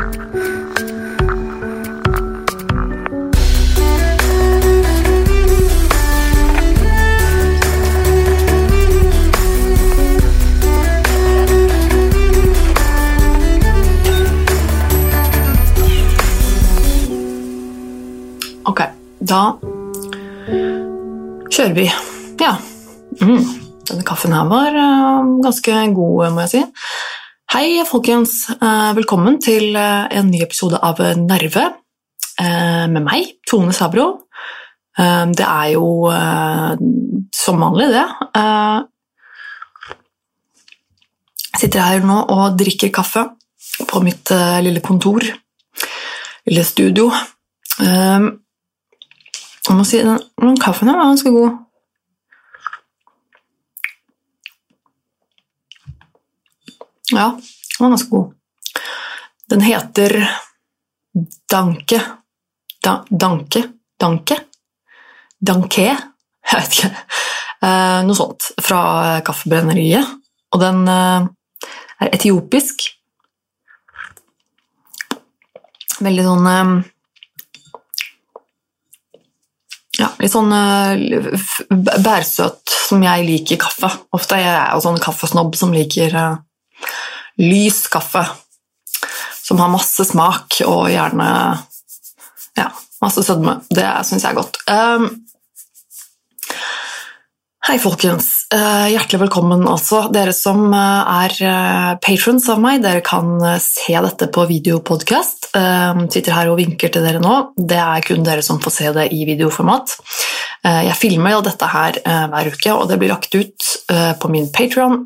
Ok, da kjører vi. Ja. Mm. Denne kaffen her var uh, ganske god, må jeg si. Hei, folkens. Eh, velkommen til eh, en ny episode av Nerve eh, med meg, Tone Sabro. Det er jo som vanlig, det. Jeg sitter her nå og drikker kaffe på mitt lille kontor, lille studio. Jeg må si, den, kaffen er ganske god. Ja, den var ganske god. Den heter Danke. Da, danke? Danke? Danke? Jeg vet ikke. Eh, noe sånt fra Kaffebrenneriet. Og den eh, er etiopisk. Veldig sånn eh, ja, litt sånn eh, bærsøt som jeg liker kaffe. Ofte er jeg jo sånn kaffesnobb som liker eh, lys kaffe. Som har masse smak og gjerne ja, masse sødme. Det syns jeg er godt. Um, Hei, folkens. Uh, hjertelig velkommen også. Dere som eh, er uh, patrons av meg, dere kan eh, se dette på videopodkast. Uh, sitter her og vinker til dere nå. Det er kun dere som får se det i videoformat. Uh, jeg filmer jo dette her uh, hver uke, og det blir lagt ut eh, på min Patron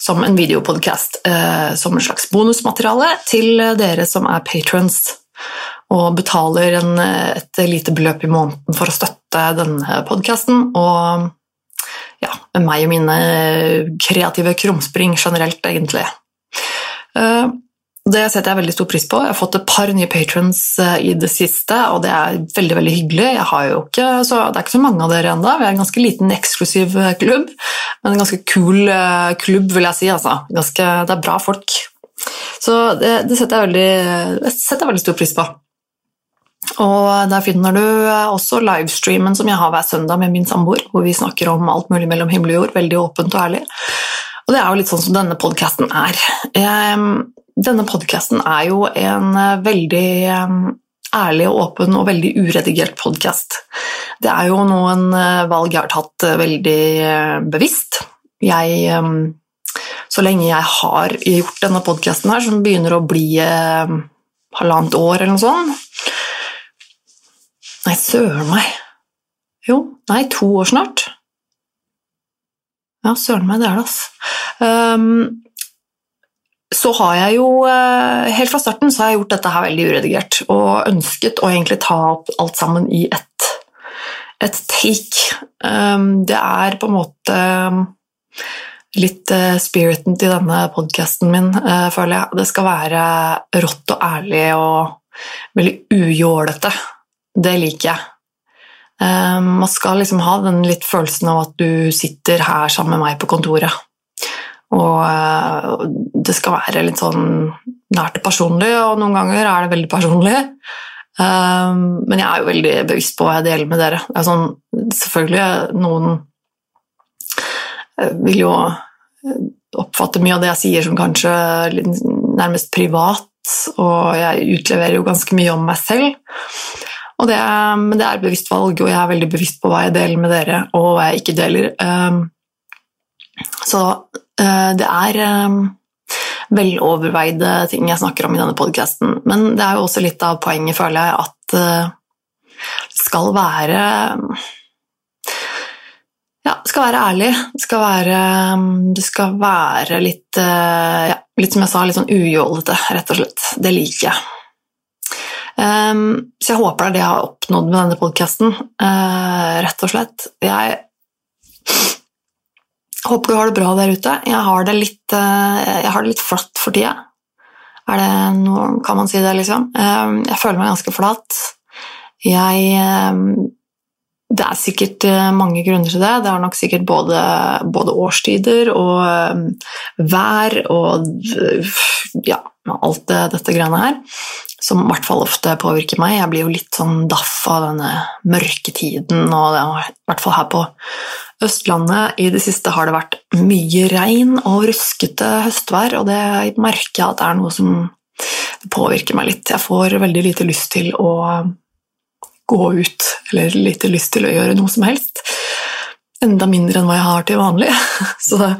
som en videopodcast, eh, som en slags bonusmateriale til eh, dere som er patrons og betaler en, eh, et lite beløp i måneden for å støtte denne podcasten, og ja, meg og mine kreative krumspring generelt, egentlig. Det setter jeg veldig stor pris på. Jeg har fått et par nye patrons eh, i det siste, og det er veldig veldig hyggelig. Jeg har jo ikke, så, det er ikke så mange av dere ennå. Vi er en ganske liten, eksklusiv eh, klubb, men en ganske kul eh, klubb, vil jeg si. Altså. Ganske, det er bra folk. Så det, det setter, jeg veldig, det setter jeg veldig stor pris på. Og der finner du også livestreamen som jeg har hver søndag med min samboer, hvor vi snakker om alt mulig mellom himmel og jord, veldig åpent og ærlig. Og det er jo litt sånn som denne podkasten er. Denne podkasten er jo en eh, veldig eh, ærlig og åpen og veldig uredigert podkast. Det er jo noen eh, valg jeg har tatt eh, veldig bevisst. Jeg eh, Så lenge jeg har gjort denne podkasten her, som begynner å bli halvannet år eller noe sånt Nei, søren meg. Jo, nei, to år snart. Ja, søren meg, det er det, altså. Um, så har jeg jo eh, Helt fra starten så har jeg gjort dette her veldig uredigert, og ønsket å egentlig ta opp alt sammen i ett et take. Um, det er på en måte um, litt eh, spiriten til denne podkasten min, uh, føler jeg. Det skal være rått og ærlig og veldig ujålete. Det liker jeg. Um, man skal liksom ha den litt følelsen av at du sitter her sammen med meg på kontoret. Og eh, det skal være litt sånn nært personlig, og noen ganger er det veldig personlig. Um, men jeg er jo veldig bevisst på hva jeg deler med dere. Er sånn, selvfølgelig noen eh, vil jo eh, oppfatte mye av det jeg sier som kanskje nærmest privat, og jeg utleverer jo ganske mye om meg selv. Det, men det er bevisst valg, og jeg er veldig bevisst på hva jeg deler med dere, og hva jeg ikke deler. Um, så eh, det er um, veloverveide ting jeg snakker om i denne podkasten. Men det er jo også litt av poenget, føler jeg, at eh, det skal være Ja, det skal være ærlig. Det skal være, det skal være litt eh, ja, Litt som jeg sa, litt sånn ujålete, rett og slett. Det liker jeg. Um, så jeg håper det er det jeg har oppnådd med denne podkasten, rett og slett. Jeg håper du har det bra der ute. Jeg har det litt, uh, jeg har det litt flatt for tida. Er det noe, kan man si det, liksom? Um, jeg føler meg ganske flat. Jeg um, Det er sikkert eh, mange grunner til det. Det er nok sikkert både, både årstider og vær og ja, alt dette greiene her, som i hvert fall ofte påvirker meg. Jeg blir jo litt sånn daff av denne mørketiden, og det, i hvert fall her på Østlandet i det siste har det vært mye regn og ruskete høstvær, og det merker jeg at det er noe som påvirker meg litt. Jeg får veldig lite lyst til å gå ut, eller lite lyst til å gjøre noe som helst. Enda mindre enn hva jeg har til vanlig. Så det,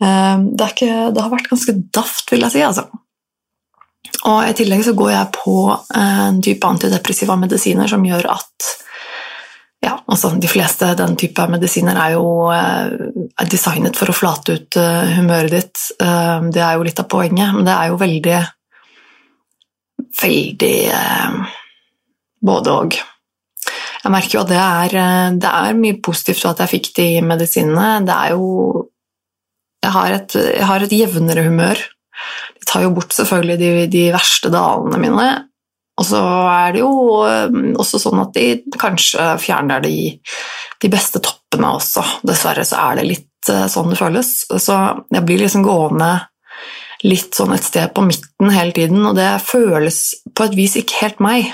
det, ikke, det har vært ganske daft, vil jeg si. altså. Og I tillegg så går jeg på en type antidepressiva medisiner som gjør at ja, altså De fleste den type medisiner er jo eh, er designet for å flate ut eh, humøret ditt. Det er jo litt av poenget, men det er jo veldig Veldig både og. Jeg merker jo at det er, eh, det er mye positivt at jeg fikk de medisinene. Det er jo Jeg har et, jeg har et jevnere humør. Tar jo bort selvfølgelig de, de verste dalene mine. Og så er det jo eh, også sånn at de kanskje fjerner de, de beste toppene også. Dessverre så er det litt eh, sånn det føles. Så jeg blir liksom gående litt sånn et sted på midten hele tiden, og det føles på et vis ikke helt meg.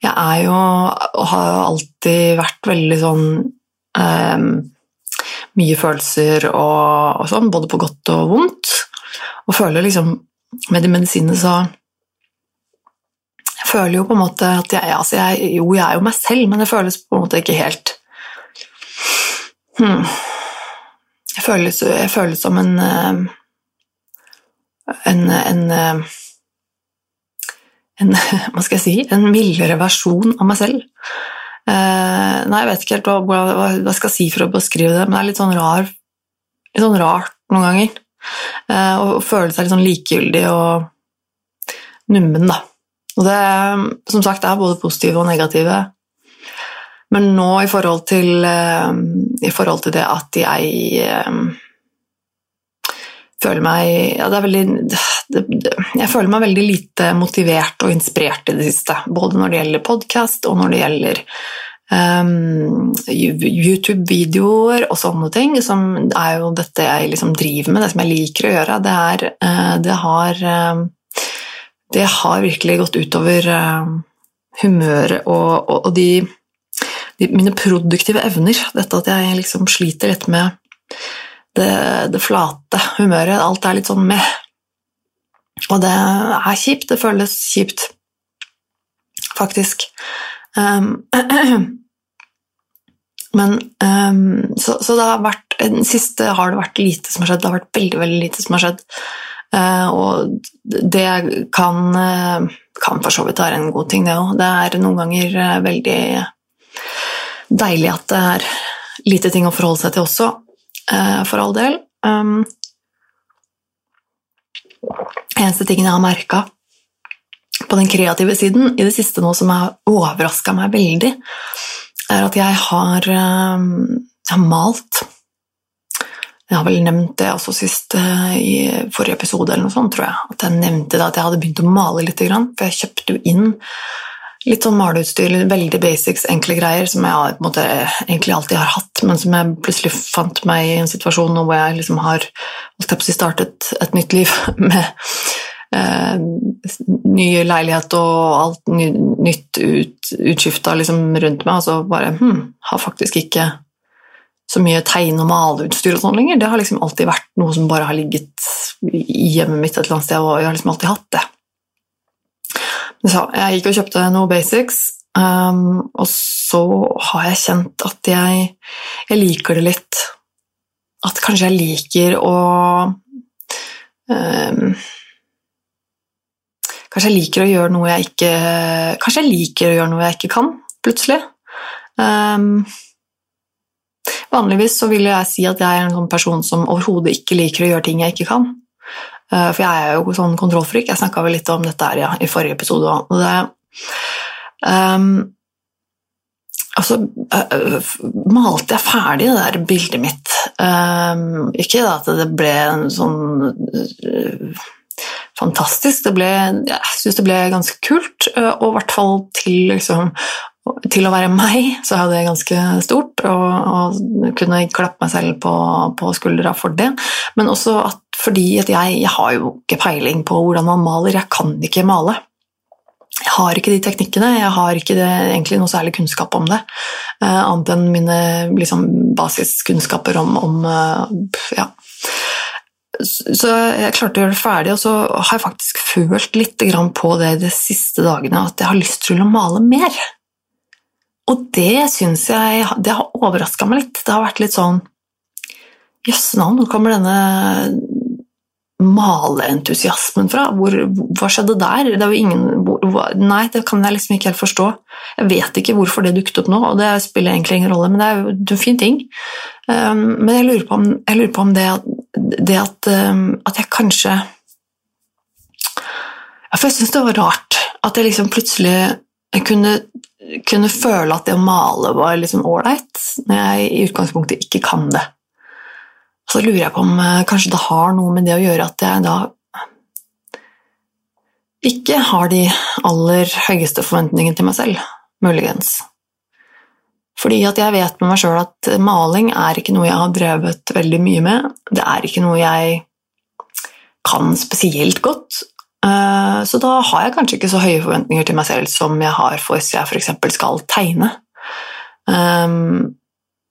Jeg er jo og har jo alltid vært veldig sånn um, Mye følelser og, og, sånn, både på godt og vondt. Og føler liksom Med de medisinene så Jeg føler jo på en måte at jeg, altså jeg Jo, jeg er jo meg selv, men det føles på en måte ikke helt hmm. Jeg føles, jeg føles som en en, en en, hva skal jeg si, en mildere versjon av meg selv. Eh, nei, jeg vet ikke helt hva, hva, hva, skal jeg si for å beskrive det, men det er litt sånn, rar, litt sånn rart noen ganger. Eh, å føle seg litt sånn likegyldig og nummen, da. Og det, som sagt, er både positive og negative. Men nå i forhold til, eh, i forhold til det at jeg eh, føler meg ja, veldig, det, det, Jeg føler meg veldig lite motivert og inspirert i det siste. Både når det gjelder podkast, og når det gjelder um, YouTube-videoer og sånne ting. Som er jo dette jeg liksom driver med, det som jeg liker å gjøre. Det, er, uh, det har uh, Det har virkelig gått utover uh, humøret og, og, og de, de, mine produktive evner. Dette at jeg liksom sliter litt med det, det, flate humøret. Alt er litt sånn med. Og det er kjipt. Det føles kjipt, faktisk. Um, men um, så, så, det har vært Den siste har det vært lite som har skjedd. Det har vært veldig, veldig lite som har skjedd. Uh, og det kan, uh, kan for så vidt være en god ting, det òg. Det er noen ganger uh, veldig deilig at det er lite ting å forholde seg til også. Eh, for all del. Um, eneste tingen jeg har merka på den kreative siden i det siste nå som har overraska meg veldig, er at jeg har, um, jeg har malt. Jeg har vel nevnt det også sist uh, i forrige episode, eller noe sånt, tror jeg. At jeg nevnte det at jeg hadde begynt å male litt, for jeg kjøpte jo inn litt sånn maleutstyr, veldig basics, enkle greier som jeg måte, egentlig alltid har hatt, men som jeg plutselig fant meg i en situasjon hvor jeg liksom har startet et nytt liv med eh, ny leilighet og alt ny, nytt ut, utskifta liksom rundt meg, og så bare hm, har faktisk ikke så mye tegne- og maleutstyr og sånn lenger. Det har liksom alltid vært noe som bare har ligget i hjemmet mitt et eller annet sted, og jeg har liksom alltid hatt det. Så jeg gikk og kjøpte noe basics, um, og så har jeg kjent at jeg, jeg, liker det litt. At kanskje jeg liker å um, Kanskje jeg liker å gjøre noe jeg ikke Kanskje jeg liker å gjøre noe jeg ikke kan, plutselig. Um, vanligvis så vil jeg si at jeg er en sånn person som overhodet ikke liker å gjøre ting jeg ikke kan. Uh, for jeg er jo sånn kontrollfrik. Jeg snakka vel litt om dette her ja, i forrige episode òg. Um, altså uh, malte jeg ferdig det der bildet mitt. Um, ikke at det ble en sånn uh, fantastisk. Ble, jeg syns det ble ganske kult, uh, og i hvert fall til liksom til å være meg, så er det ganske stort, og, og kunne klappe meg selv på, på skuldra for det. Men også at fordi at jeg, jeg har jo ikke peiling på hvordan man maler. Jeg kan ikke male. Jeg har ikke de teknikkene, jeg har ikke det, egentlig noe særlig kunnskap om det. Uh, annet enn mine liksom, basiskunnskaper om, om uh, ja. Så jeg klarte å gjøre det ferdig, og så har jeg faktisk følt litt på det de siste dagene, at jeg har lyst til å male mer. Og det syns jeg Det har overraska meg litt. Det har vært litt sånn Jøsse navn, hvor kommer denne maleentusiasmen fra? Hvor, hva skjedde der? Det er jo ingen hvor, Nei, det kan jeg liksom ikke helt forstå. Jeg vet ikke hvorfor det dukket opp nå, og det spiller egentlig ingen rolle, men det er jo en fin ting. Um, men jeg lurer på om, lurer på om det, det at, um, at, jeg kanskje jeg syns det var rart at jeg liksom plutselig kunne, kunne føle at det å male var liksom ålreit, når jeg i utgangspunktet ikke kan det. Så lurer jeg på om eh, kanskje det har noe med det å gjøre at jeg da ikke har de aller høyeste forventningene til meg selv, muligens. Fordi at jeg vet med meg sjøl at maling er ikke noe jeg har drevet veldig mye med. Det er ikke noe jeg kan spesielt godt. Eh, så da har jeg kanskje ikke så høye forventninger til meg selv som jeg har for hvis jeg f.eks. skal tegne. Um,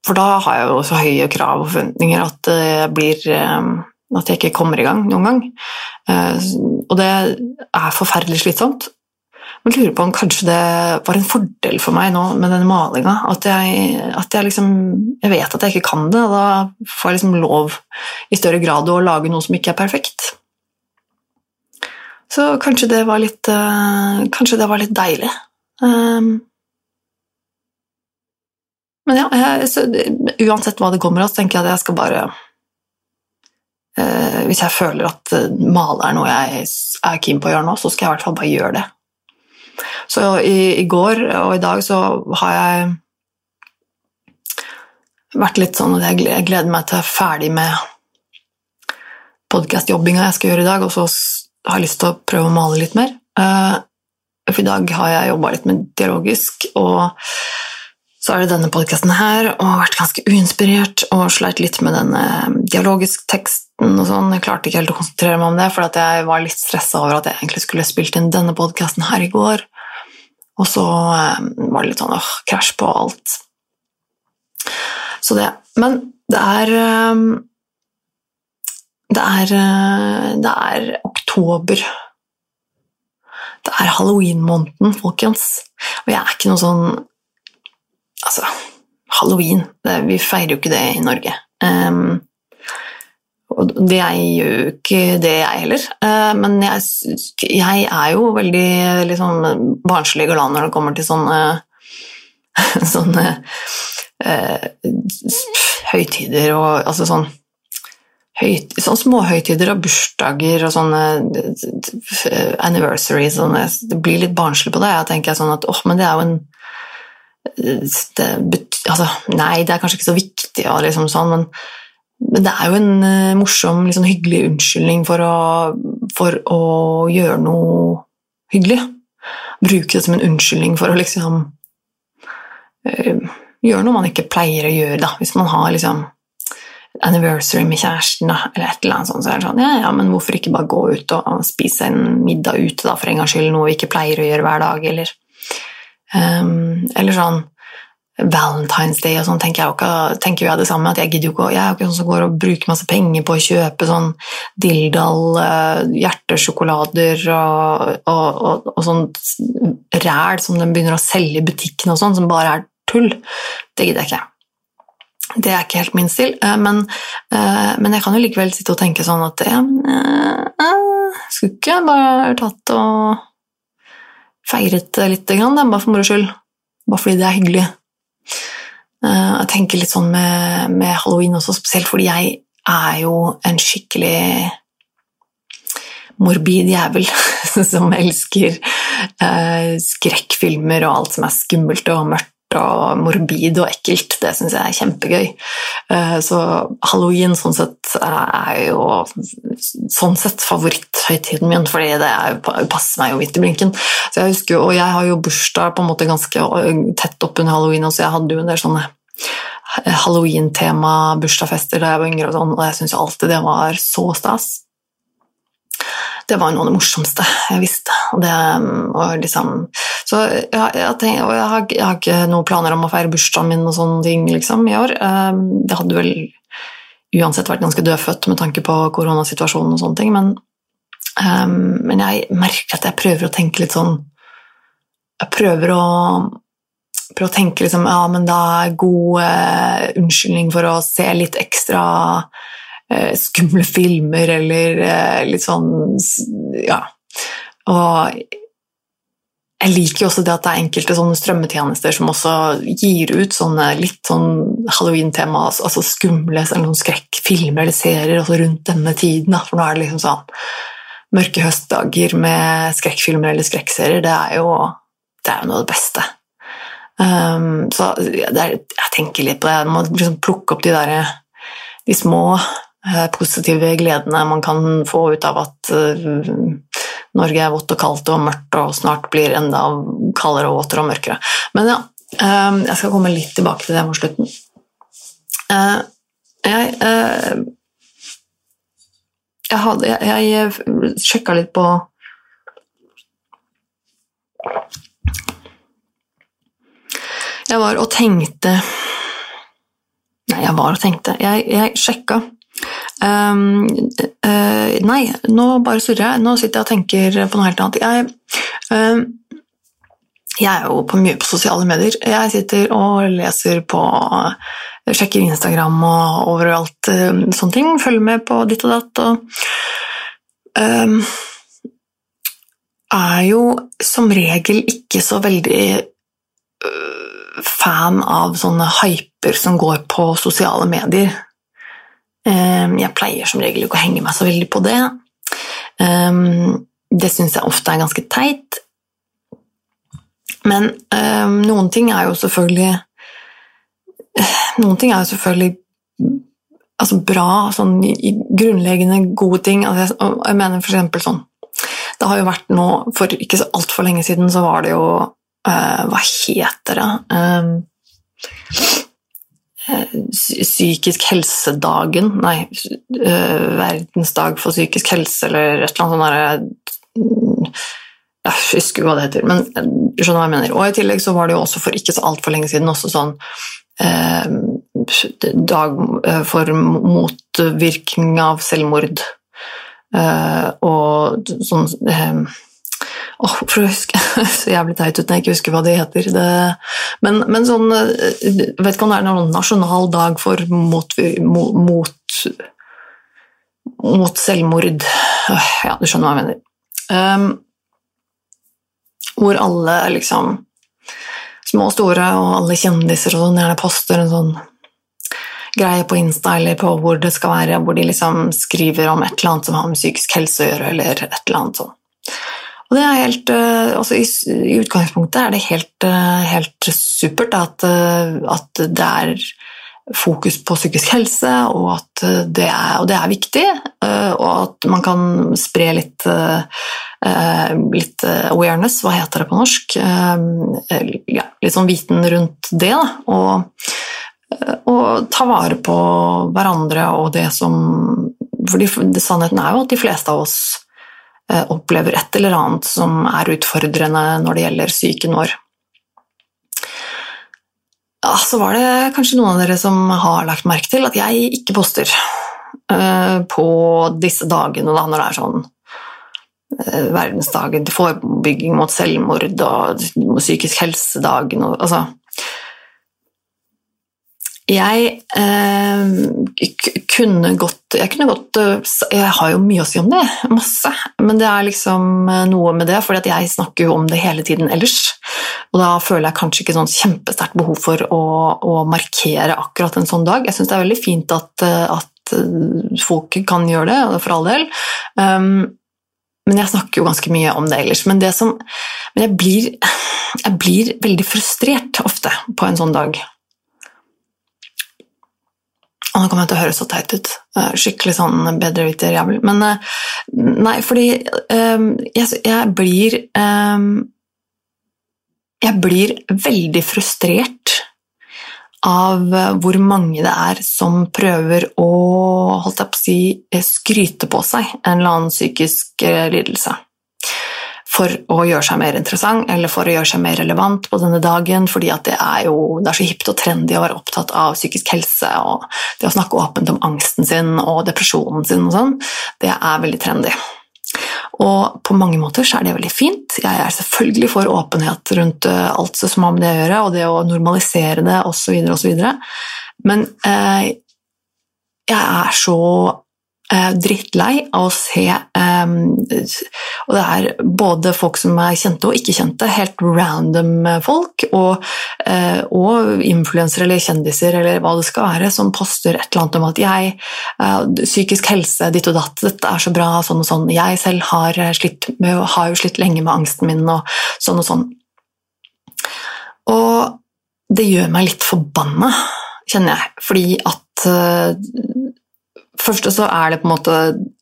for da har jeg jo så høye krav og forventninger at, jeg blir, eh, at jeg ikke kommer i gang noen gang. Eh, og det er forferdelig slitsomt. Lurer på om kanskje det var en fordel for meg nå med denne malinga. At jeg, at jeg liksom Jeg vet at jeg ikke kan det, og da får jeg liksom lov i større grad å lage noe som ikke er perfekt. Så kanskje det var litt eh, Kanskje det var litt deilig. Men ja, jeg, så, uansett hva det kommer av, så tenker jeg at jeg skal bare uh, Hvis jeg føler at male er noe jeg er keen på å gjøre nå, så skal jeg i hvert fall bare gjøre det. Så i, i går og i dag så har jeg vært litt sånn at jeg gleder meg til ferdig med podkastjobbinga jeg skal gjøre i dag, og så har jeg lyst til å prøve å male litt mer. Uh, for i dag har jeg jobba litt med dialogisk, og så er det denne podkasten her, og har vært ganske uinspirert og sleit litt med denne dialogisk teksten og sånn. Jeg klarte ikke helt å konsentrere meg om det, for jeg var litt stressa over at jeg egentlig skulle spilt inn denne podkasten her i går. Og så eh, var det litt sånn åh, krasj på alt. Så det. Men det er eh, Det er, eh, det er oktober. Det er halloween-måneden, folkens. Og jeg er ikke noe sånn Altså, halloween det, Vi feirer jo ikke det i Norge. Um, og det jeg gjør jo ikke det, jeg heller. Uh, men jeg, jeg, er jo veldig liksom, barnslig glad når det kommer til sånne sånne uh, høytider og altså sånn høyt, sånne småhøytider og bursdager og sånne uh, anniversaries sånne, Det blir litt barnslig på det. Jeg tenker sånn at åh, men det er jo en det, altså, Nei, det er kanskje ikke så viktig, og liksom sånn, men, men, det er jo en uh, morsom, liksom, hyggelig unnskyldning for å, for å, gjøre noe hyggelig. Bruke det som en unnskyldning for å liksom uh, Gjøre noe man ikke pleier å gjøre, da. Hvis man har liksom anniversary med kjæresten, da, eller et eller annet sånt, så er det sånn ja, ja, men hvorfor ikke bare gå ut og spise en middag ute, da, for en gangs skyld, noe vi ikke pleier å gjøre hver dag, eller Um, eller sånn Valentine's Day og sånn tenker jeg ikke, tenker jeg det samme. at Jeg gidder jo ikke, jeg er jo ikke sånn som går og bruker masse penger på å kjøpe sånn Dildal uh, hjertesjokolader og, og, og, og sånn ræl som de begynner å selge i butikkene og sånn, som bare er tull. Det gidder jeg ikke. Det er ikke helt min stil, uh, men, uh, men, jeg kan jo likevel sitte og tenke sånn at ja, skulle ikke bare tatt og feiret litt, bare for moro skyld. Bare fordi det er hyggelig. Eh, jeg tenker litt sånn med, med, halloween også, spesielt fordi jeg er jo en skikkelig morbid jævel som elsker eh, skrekkfilmer og alt som er skummelt og mørkt og morbid og ekkelt. Det syns jeg er kjempegøy. Eh, så halloween sånn sett er jo sånn sett favoritthøytiden min, fordi det er, passer meg jo midt i blinken. Så jeg husker, Og jeg har jo bursdag på en måte ganske tett oppunder halloween, så jeg hadde jo en del sånne halloween-tema bursdagsfester da jeg var yngre, og sånn, og jeg syns alltid det var så stas. Det var noe av det morsomste jeg visste. Og det, og liksom, så jeg, jeg, tenker, jeg, har, jeg, har, ikke noen planer om å feire bursdagen min og sånne ting liksom, i år. Det hadde vel uansett vært ganske dødfødt med tanke på koronasituasjonen og sånne ting, men, um, men jeg merker at jeg prøver å tenke litt sånn Jeg prøver å prøve å tenke liksom, ja, men det er god uh, unnskyldning for å se litt ekstra skumle filmer, eller uh, litt sånn Ja. Og jeg liker jo også det at det er enkelte sånne strømmetjenester som også gir ut sånne litt sånn halloween-tema, altså, skumle eller noen skrekkfilmer eller serier også rundt denne tiden. For nå er det liksom sånn Mørke høstdager med skrekkfilmer eller skrekkserier, det er jo, det er jo noe av det beste. Um, så er, jeg tenker litt på det. Jeg må liksom plukke opp de, der, de små positive gledene man kan få ut av at uh, Norge er vått og kaldt og mørkt og snart blir enda kaldere og våtere og mørkere. Men ja, um, jeg skal komme litt tilbake til det mot slutten. Jeg jeg, hadde, jeg sjekka litt på Jeg var og tenkte Nei, jeg var og tenkte. Jeg, jeg sjekka. Um, uh, nei, nå bare surrer jeg. Nå sitter jeg og tenker på noe helt annet. Jeg, um, jeg er jo på mye på sosiale medier. Jeg sitter og leser på Sjekker Instagram og overalt uh, sånne ting. Følger med på ditt og datt. Og um, er jo som regel ikke så veldig fan av sånne hyper som går på sosiale medier. Ehm, jeg pleier som regel ikke å henge meg så veldig på det. Ehm, det syns jeg ofte er ganske teit. Men ehm, noen ting er jo selvfølgelig Noen ting er jo selvfølgelig altså bra, sånn grunnleggende gode ting. Altså, jeg mener eksempel sånn Det har jo vært nå For ikke så altfor lenge siden så var det jo uh, Hva heter det? Psykisk helsedagen Nei, verdensdag for psykisk helse, eller et eller annet sånt Jeg husker hva det heter, men skjønner hva jeg mener. Og i tillegg så var det jo også for ikke så altfor lenge siden også sånn uh, dag for motvirkning av selvmord. Uh, og sånn Oh, for å huske så jævlig teit ut når jeg ikke husker hva det heter. Det, men, men, sånn Jeg vet ikke om det er noen nasjonal dag for mot, mot, mot selvmord. Ja, du skjønner hva jeg mener. Um, hvor alle liksom Små og store og alle kjendiser og sånn gjerne poster en sånn greie på Insta eller på hvor det skal være, hvor de liksom skriver om et eller annet som har med psykisk helse å gjøre, eller et eller annet sånn. Og det er helt, eh, altså i, i, utgangspunktet er det helt, eh, helt supert at, eh, at, det er fokus på psykisk helse, og det er, og det er viktig. Og at man kan spre litt, litt awareness, hva heter det på norsk? Ja, litt sånn viten rundt det. Og, og ta vare på hverandre og det som For sannheten er jo at de fleste av oss opplever et eller annet som er utfordrende når det gjelder psyken vår. Ja, så var det kanskje noen av dere som har lagt merke til at jeg ikke poster uh, på disse dagene da, når det er sånn uh, verdensdagen til forebygging mot selvmord og psykisk helsedagen og altså jeg eh, kunne godt Jeg kunne godt eh, Jeg har jo mye å si om det, masse. Men det er liksom eh, noe med det, for jeg snakker jo om det hele tiden ellers. Og da føler jeg kanskje ikke sånn kjempesterkt behov for å, å, markere akkurat en sånn dag. Jeg syns det er veldig fint at, eh, at folk kan gjøre det, for all del. Um, men jeg snakker jo ganske mye om det ellers. Men, det som, men jeg, blir, jeg blir veldig frustrert ofte på en sånn dag. Nå kommer jeg til å høre så teit ut. Eh, skikkelig sånn bedreviterjævel. Men eh, nei, fordi um, jeg, jeg, blir um, Jeg blir veldig frustrert av hvor mange det er som prøver å holdt jeg på å si, skryte på seg en eller annen psykisk lidelse for å gjøre seg mer interessant eller for å gjøre seg mer relevant på denne dagen, fordi det er jo det er så hipt og trendy å være opptatt av psykisk helse og det å snakke åpent om angsten sin og depresjonen sin og sånn, det er veldig trendy. Og på mange måter så er det veldig fint. Jeg er selvfølgelig for åpenhet rundt eh, alt som har med det å gjøre, og det å normalisere det osv., osv. Men eh, jeg er så drittlei av å se eh, Og det er både folk som er kjente og ikke kjente, helt random folk, og, eh, og influensere eller kjendiser eller hva det skal være, som poster et eller annet om at jeg eh, Psykisk helse, ditt og datt, dette er så bra, sånn og sånn. Jeg selv har, slitt med, har jo slitt lenge med angsten min, og sånn og sånn. Og det gjør meg litt forbanna, kjenner jeg, fordi at eh, første så er det på en måte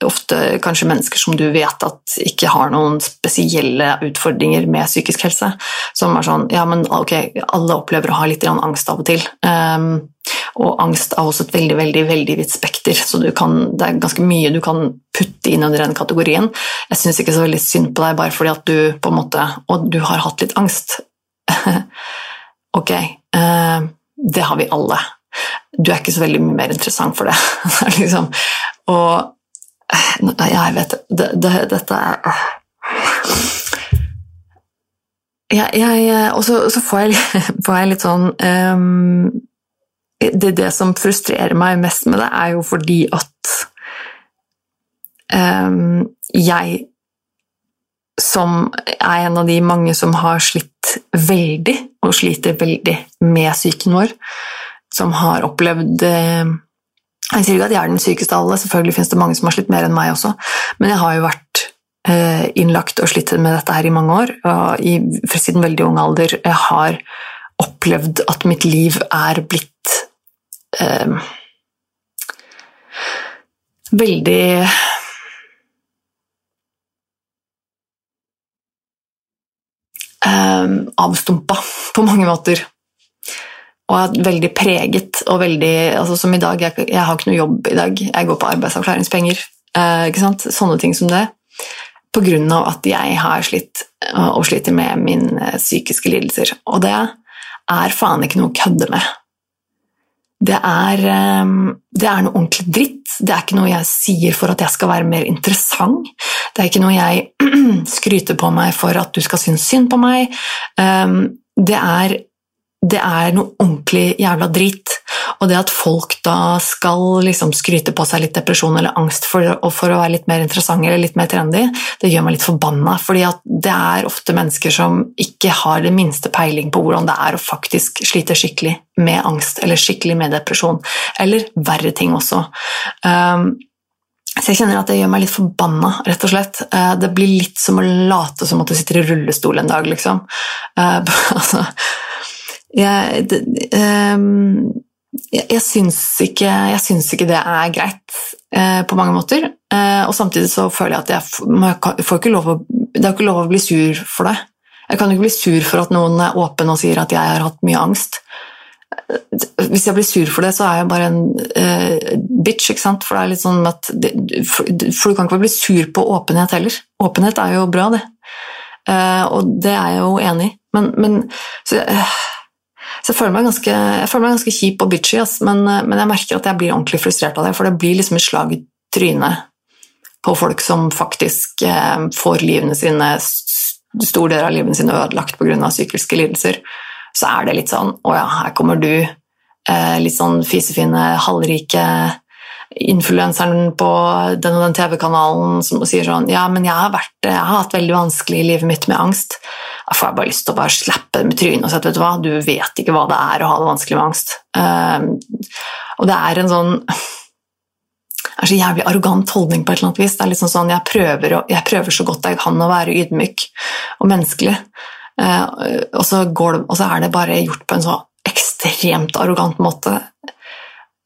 ofte kanskje mennesker som du vet at ikke har noen spesielle utfordringer med psykisk helse. Som er sånn Ja, men ok, alle opplever å ha litt angst av og til. Um, og angst er også et veldig veldig, veldig vidt spekter, så kan, det er ganske mye du kan putte inn under den kategorien. Jeg syns ikke så veldig synd på deg bare fordi at du på en måte Og du har hatt litt angst. ok, uh, det har vi alle du er ikke så veldig mye mer interessant for det. liksom, og Jeg vet det, det, Dette er jeg, Og så får, jeg, får, jeg, litt sånn um, det, det, som frustrerer meg mest med det, er jo fordi at um, jeg som er en av de mange som har slitt veldig, og sliter veldig med psyken vår, som har opplevd eh, Jeg sier ikke at jeg er den sykeste av alle, selvfølgelig finnes det mange som har slitt mer enn meg også, men jeg har jo vært eh, innlagt og slitt med dette her i mange år, og i, siden veldig ung alder jeg har opplevd at mitt liv er blitt eh, veldig eh, avstumpa på mange måter og er veldig preget og veldig altså Som i dag, jeg, jeg, har ikke noe jobb i dag, jeg går på arbeidsavklaringspenger. Eh, ikke sant? Sånne ting som det. På grunn av at jeg har slitt og sliter med mine psykiske lidelser. Og det er faen ikke noe å kødde med. Det er, eh, det er, noe ordentlig dritt. Det er ikke noe jeg sier for at jeg skal være mer interessant. Det er ikke noe jeg skryter på meg for at du skal synes synd på meg. Eh, det er det er noe ordentlig jævla dritt. Og det at folk da skal liksom skryte på seg litt depresjon eller angst for, for, å være litt mer interessante eller litt mer trendy, det gjør meg litt forbanna. fordi det er ofte mennesker som ikke har det minste peiling på hvordan det er å faktisk slite skikkelig med angst eller skikkelig med depresjon. Eller verre ting også. Um, så jeg kjenner at det gjør meg litt forbanna, rett og slett. Uh, det blir litt som å late som at du sitter i rullestol en dag, liksom. Uh, altså jeg, det, um, jeg, jeg, syns ikke, jeg, syns ikke, det er greit uh, på mange måter. Uh, og samtidig så føler jeg at jeg, jeg får ikke lov å, det er ikke lov å bli sur for det. Jeg kan ikke bli sur for at noen er åpen og sier at jeg har hatt mye angst. Hvis jeg blir sur for det, så er jeg bare en uh, bitch. ikke sant? For det er litt sånn at det, for, for, du kan ikke bli sur på åpenhet heller. Åpenhet er jo bra, det. og det er jeg jo enig i. Men, men så, så jeg føler meg ganske, føler meg ganske kjip og bitchy, ass, men, men, jeg merker at jeg blir ordentlig frustrert av det, for det blir liksom et slag i trynet på folk som faktisk eh, får livene sine, stor del av livene sine ødelagt pga. psykiske lidelser. Så er det litt sånn Å ja, her kommer du, eh, litt sånn fisefine, halvrike influenseren på den og den TV-kanalen som sier sånn Ja, men jeg har, vært, jeg har hatt veldig vanskelig i livet mitt med angst. Da får jeg bare lyst til å bare slappe dem i trynet og si at vet du hva, du vet ikke hva det er å ha det vanskelig med angst. Um, og det er en sånn det er så jævlig arrogant holdning på et eller annet vis. Det er liksom sånn, jeg prøver, jeg prøver så godt jeg kan å være ydmyk og menneskelig, uh, og, så det, og, så er det bare gjort på en så ekstremt arrogant måte.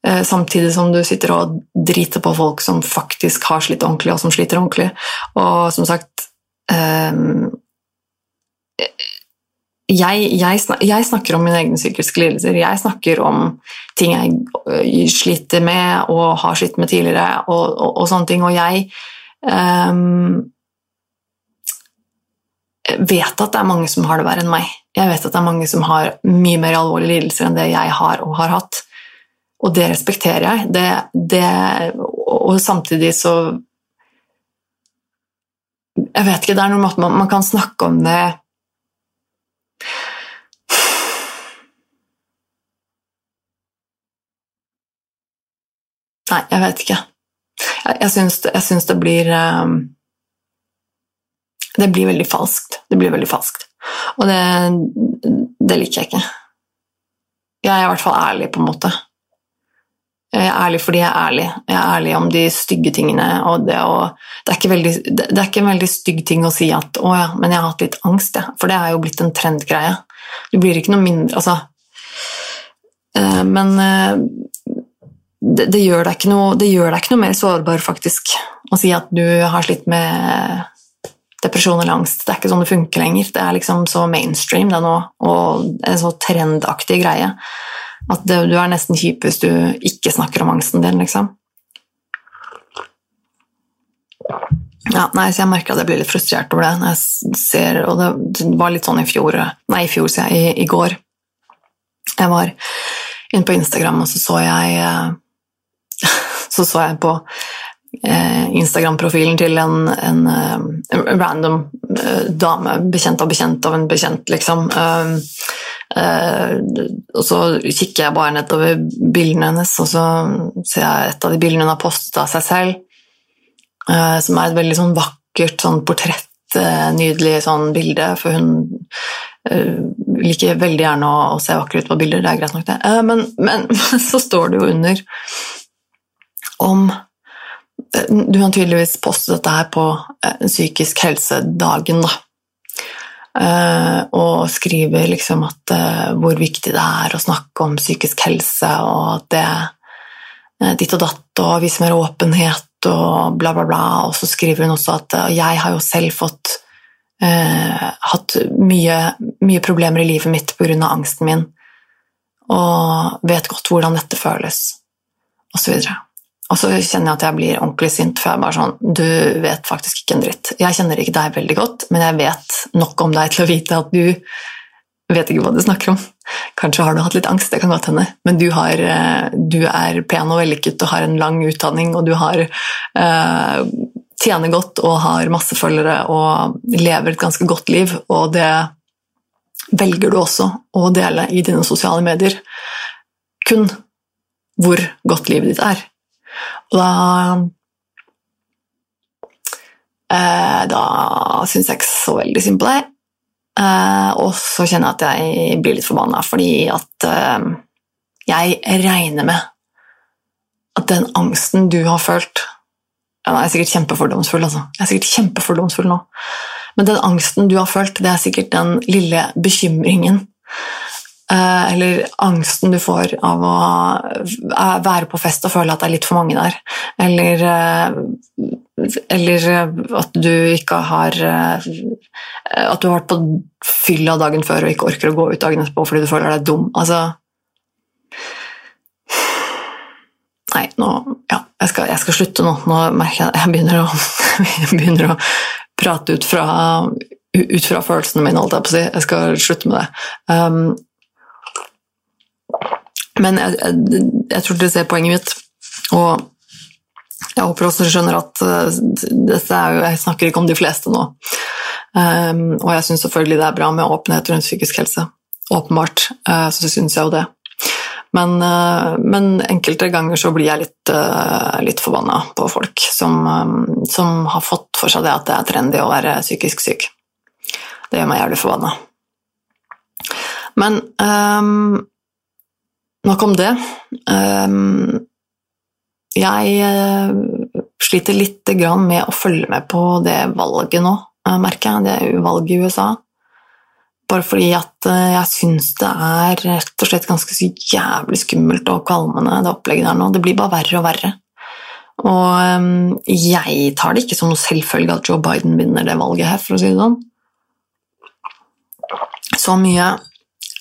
Eh, samtidig som du sitter og driter på folk som faktisk har slitt ordentlig, og som sliter ordentlig. Og som sagt jeg, jeg, snak, jeg, snakker om mine egne psykiske lidelser. Jeg snakker om ting jeg øh, sliter med og har slitt med tidligere, og, og, og sånne ting. Og jeg um, vet at det er mange som har det verre enn meg. Jeg vet at det er mange som har mye mer alvorlige lidelser enn det jeg har og har hatt. Og det respekterer jeg. Det, det, og samtidig så Jeg vet ikke, det er noen måte man, man kan snakke om det Nei, jeg vet ikke. Jeg, jeg, syns, jeg det blir um, Det blir veldig falskt. Det blir veldig falskt. Og det, det liker jeg ikke. Jeg er i hvert fall ærlig, på en måte. Jeg er ærlig fordi jeg er ærlig. Jeg er ærlig om de stygge tingene. Og det, og det, er veldig, det, er ikke en veldig stygg ting å si at 'å ja, men jeg har hatt litt angst', ja. for det er jo blitt en trendgreie. Du blir ikke noe mindre Altså uh, Men uh, det, det, gjør deg ikke noe, det gjør deg ikke noe mer sårbar, faktisk, å si at du har slitt med depresjon eller angst. Det er ikke sånn det funker lenger. Det er liksom så mainstream det nå, og en så trendaktig greie at det, du er nesten kjip hvis du ikke snakker om angsten din, liksom. Ja, nei, så jeg merker at jeg blir litt frustrert over det jeg ser Og det var litt sånn i fjor Nei, i fjor, sier jeg. I, I, går. Jeg var inne på Instagram, og så så jeg eh, Så så jeg på eh, Instagram-profilen til en, en, en, eh, random dame, bekjent av bekjent av en bekjent, liksom. og så kikker jeg bare nedover bildene hennes, og så ser jeg et av de bildene hun har postet av seg selv Eh, som er et veldig sånn vakkert sånn portrett, eh, nydelig sånn bilde, for hun liker veldig gjerne å, å, se vakker ut på bilder, det er greit nok, det. Men, men, så står det jo under om Du har tydeligvis postet dette her på uh, psykisk helse-dagen, da. og skriver liksom at hvor viktig det er å snakke om psykisk helse, og at det ditt og datt, og vise mer åpenhet og bla, bla, bla. Og så skriver hun også at jeg har jo selv fått eh, hatt mye, mye, problemer i livet mitt pga. angsten min, og vet godt hvordan dette føles, osv. Og så kjenner jeg at jeg blir ordentlig sint, for jeg er bare sånn Du vet faktisk ikke en dritt. Jeg kjenner ikke deg veldig godt, men jeg vet nok om deg til å vite at du vet ikke hva du snakker om. Kanskje har du hatt litt angst, det kan godt hende, men du, har, eh, du er pen og vellykket og har en lang utdanning, og du har, uh, tjener godt og har masse følgere og lever et ganske godt liv, og det velger du også å dele i dine sosiale medier. Kun hvor godt livet ditt er. Da uh, Da syns jeg ikke så veldig synd på deg. Uh, og så kjenner jeg at jeg blir litt forbanna, fordi at uh, jeg regner med at den angsten du har følt Jeg er sikkert kjempefordomsfull, altså. Jeg er sikkert kjempefordomsfull nå. Men den angsten du har følt, det er sikkert den lille bekymringen eller angsten du får av å være på fest og føle at det er litt for mange der. Eller eller at du ikke har eh, At du har vært på fylla dagen før og ikke orker å gå ut dagen etterpå fordi du føler deg dum. Altså Nei, nå Ja, jeg skal, jeg skal slutte nå. Nå merker jeg at jeg begynner å, jeg begynner å prate ut fra, ut fra, følelsene mine, holdt jeg på å si. Jeg skal slutte med det. Um, men jeg, jeg, jeg tror dere ser poenget mitt. Og jeg håper også dere skjønner at uh, er jo, jeg snakker ikke om de fleste nå. Um, og jeg syns selvfølgelig det er bra med åpenhet rundt psykisk helse. Åpenbart uh, så syns jeg jo det. Men, uh, men, enkelte ganger så blir jeg litt, litt forbanna på folk som, um, som, har fått for seg det at det er trendy å være psykisk syk. Det gjør meg jævlig forbanna. Men um, nok om det. Um, jeg sliter sliter litt med å følge med på det valget nå, eh, merker jeg. Det valget i USA. Bare fordi at eh, jeg syns det er rett og slett ganske så jævlig skummelt og kvalmende, det opplegget der nå. Det blir bare verre og verre. Og jeg tar det ikke som noe selvfølge at Joe Biden vinner det valget her, for å si det sånn. så mye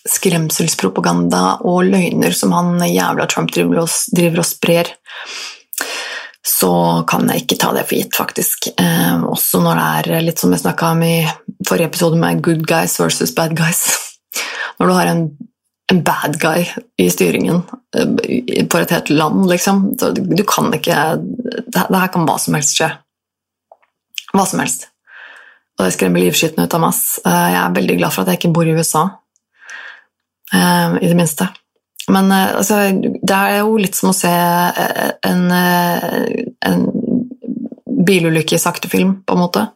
skremselspropaganda og løgner som han jævla Trump driver og, sprer, så kan jeg ikke ta det for gitt, faktisk. Eh, også når det er litt som jeg snakka om i forrige episode med good guys versus bad guys. Når du har en, en bad guy i styringen for på et helt land, liksom. Du, kan ikke det, her kan hva som helst skje. Hva som helst. Og det skremmer livskiten ut av meg. Eh, jeg er veldig glad for at jeg ikke bor i USA. Eh, I det minste. Men eh, altså, det er jo litt som å se en, en bilulykke i sakte film, på en måte.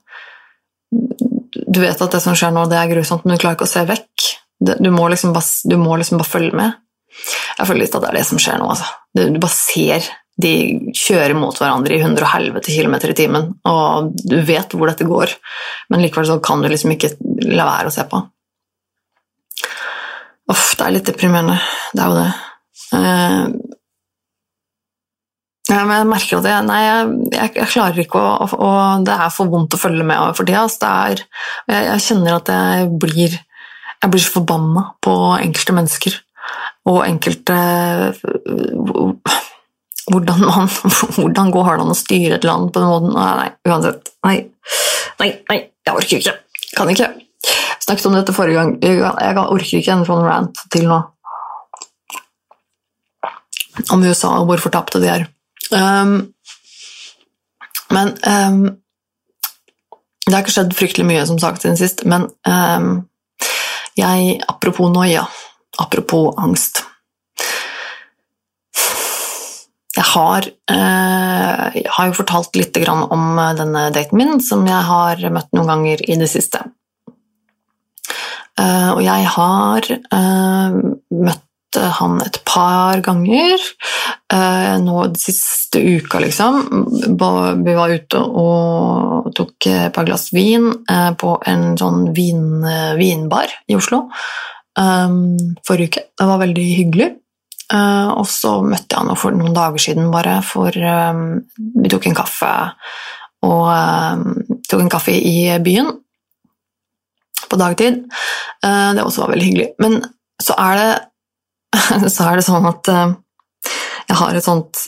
Du vet at det som skjer nå, det er grusomt, men du klarer ikke å se vekk. Du må liksom bare, du må liksom bare følge med. Jeg føler litt at det er det som skjer nå. Altså. Du bare ser de kjører mot hverandre i 100 helvete kilometer i timen, og du vet hvor dette går, men likevel så kan du liksom ikke la være å se på. Uff, det er litt deprimerende. Det er jo det. Uh, ja, men jeg merker at jeg, nei, jeg, jeg, jeg klarer ikke å, å, Det er for vondt å følge med for tida. Altså, jeg, jeg, kjenner at jeg blir Jeg blir så forbanna på enkelte mennesker og enkelte hvordan, man, hvordan går det an å styre et land på den måten? Nei, uansett. Nei, nei, nei jeg orker ikke. Kan ikke. Jeg snakket om dette forrige gang. Jeg orker ikke en sånn rant til nå. Om USA og hvor fortapte de er. Um, men um, Det har ikke skjedd fryktelig mye, som sagt, siden sist, men um, jeg Apropos noia, apropos angst jeg har, eh, jeg har, jo fortalt litt om eh, denne daten min, som jeg har møtt noen ganger i det siste. Eh, og jeg har møtt han et par ganger nå den siste uka, liksom. Vi var ute og tok et par glass vin på en sånn vin, vinbar i Oslo forrige uke. Det var veldig hyggelig. Uh, og så møtte jeg han for noen dager siden, bare, for um, vi tok en kaffe og um, tok en kaffe i byen på dagtid. Uh, det også var veldig hyggelig. Men så er det, så er det sånn at uh, jeg har et sånt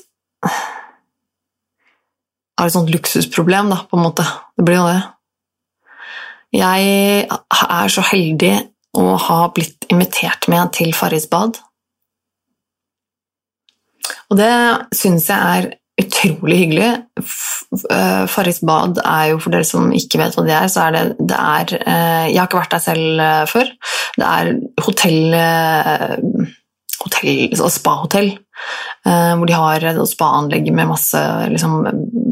jeg har et sånt luksusproblem, da, på en måte. Det blir jo det. Jeg er så heldig å ha blitt invitert med til Farrisbad og det syns jeg er utrolig hyggelig. Eh, Farris bad er jo, for dere som ikke vet hva det er, så er det, det er eh, Jeg har ikke vært der selv eh, før. Det er hotell, hotell altså Spahotell. Hvor de har spaanlegg med masse liksom,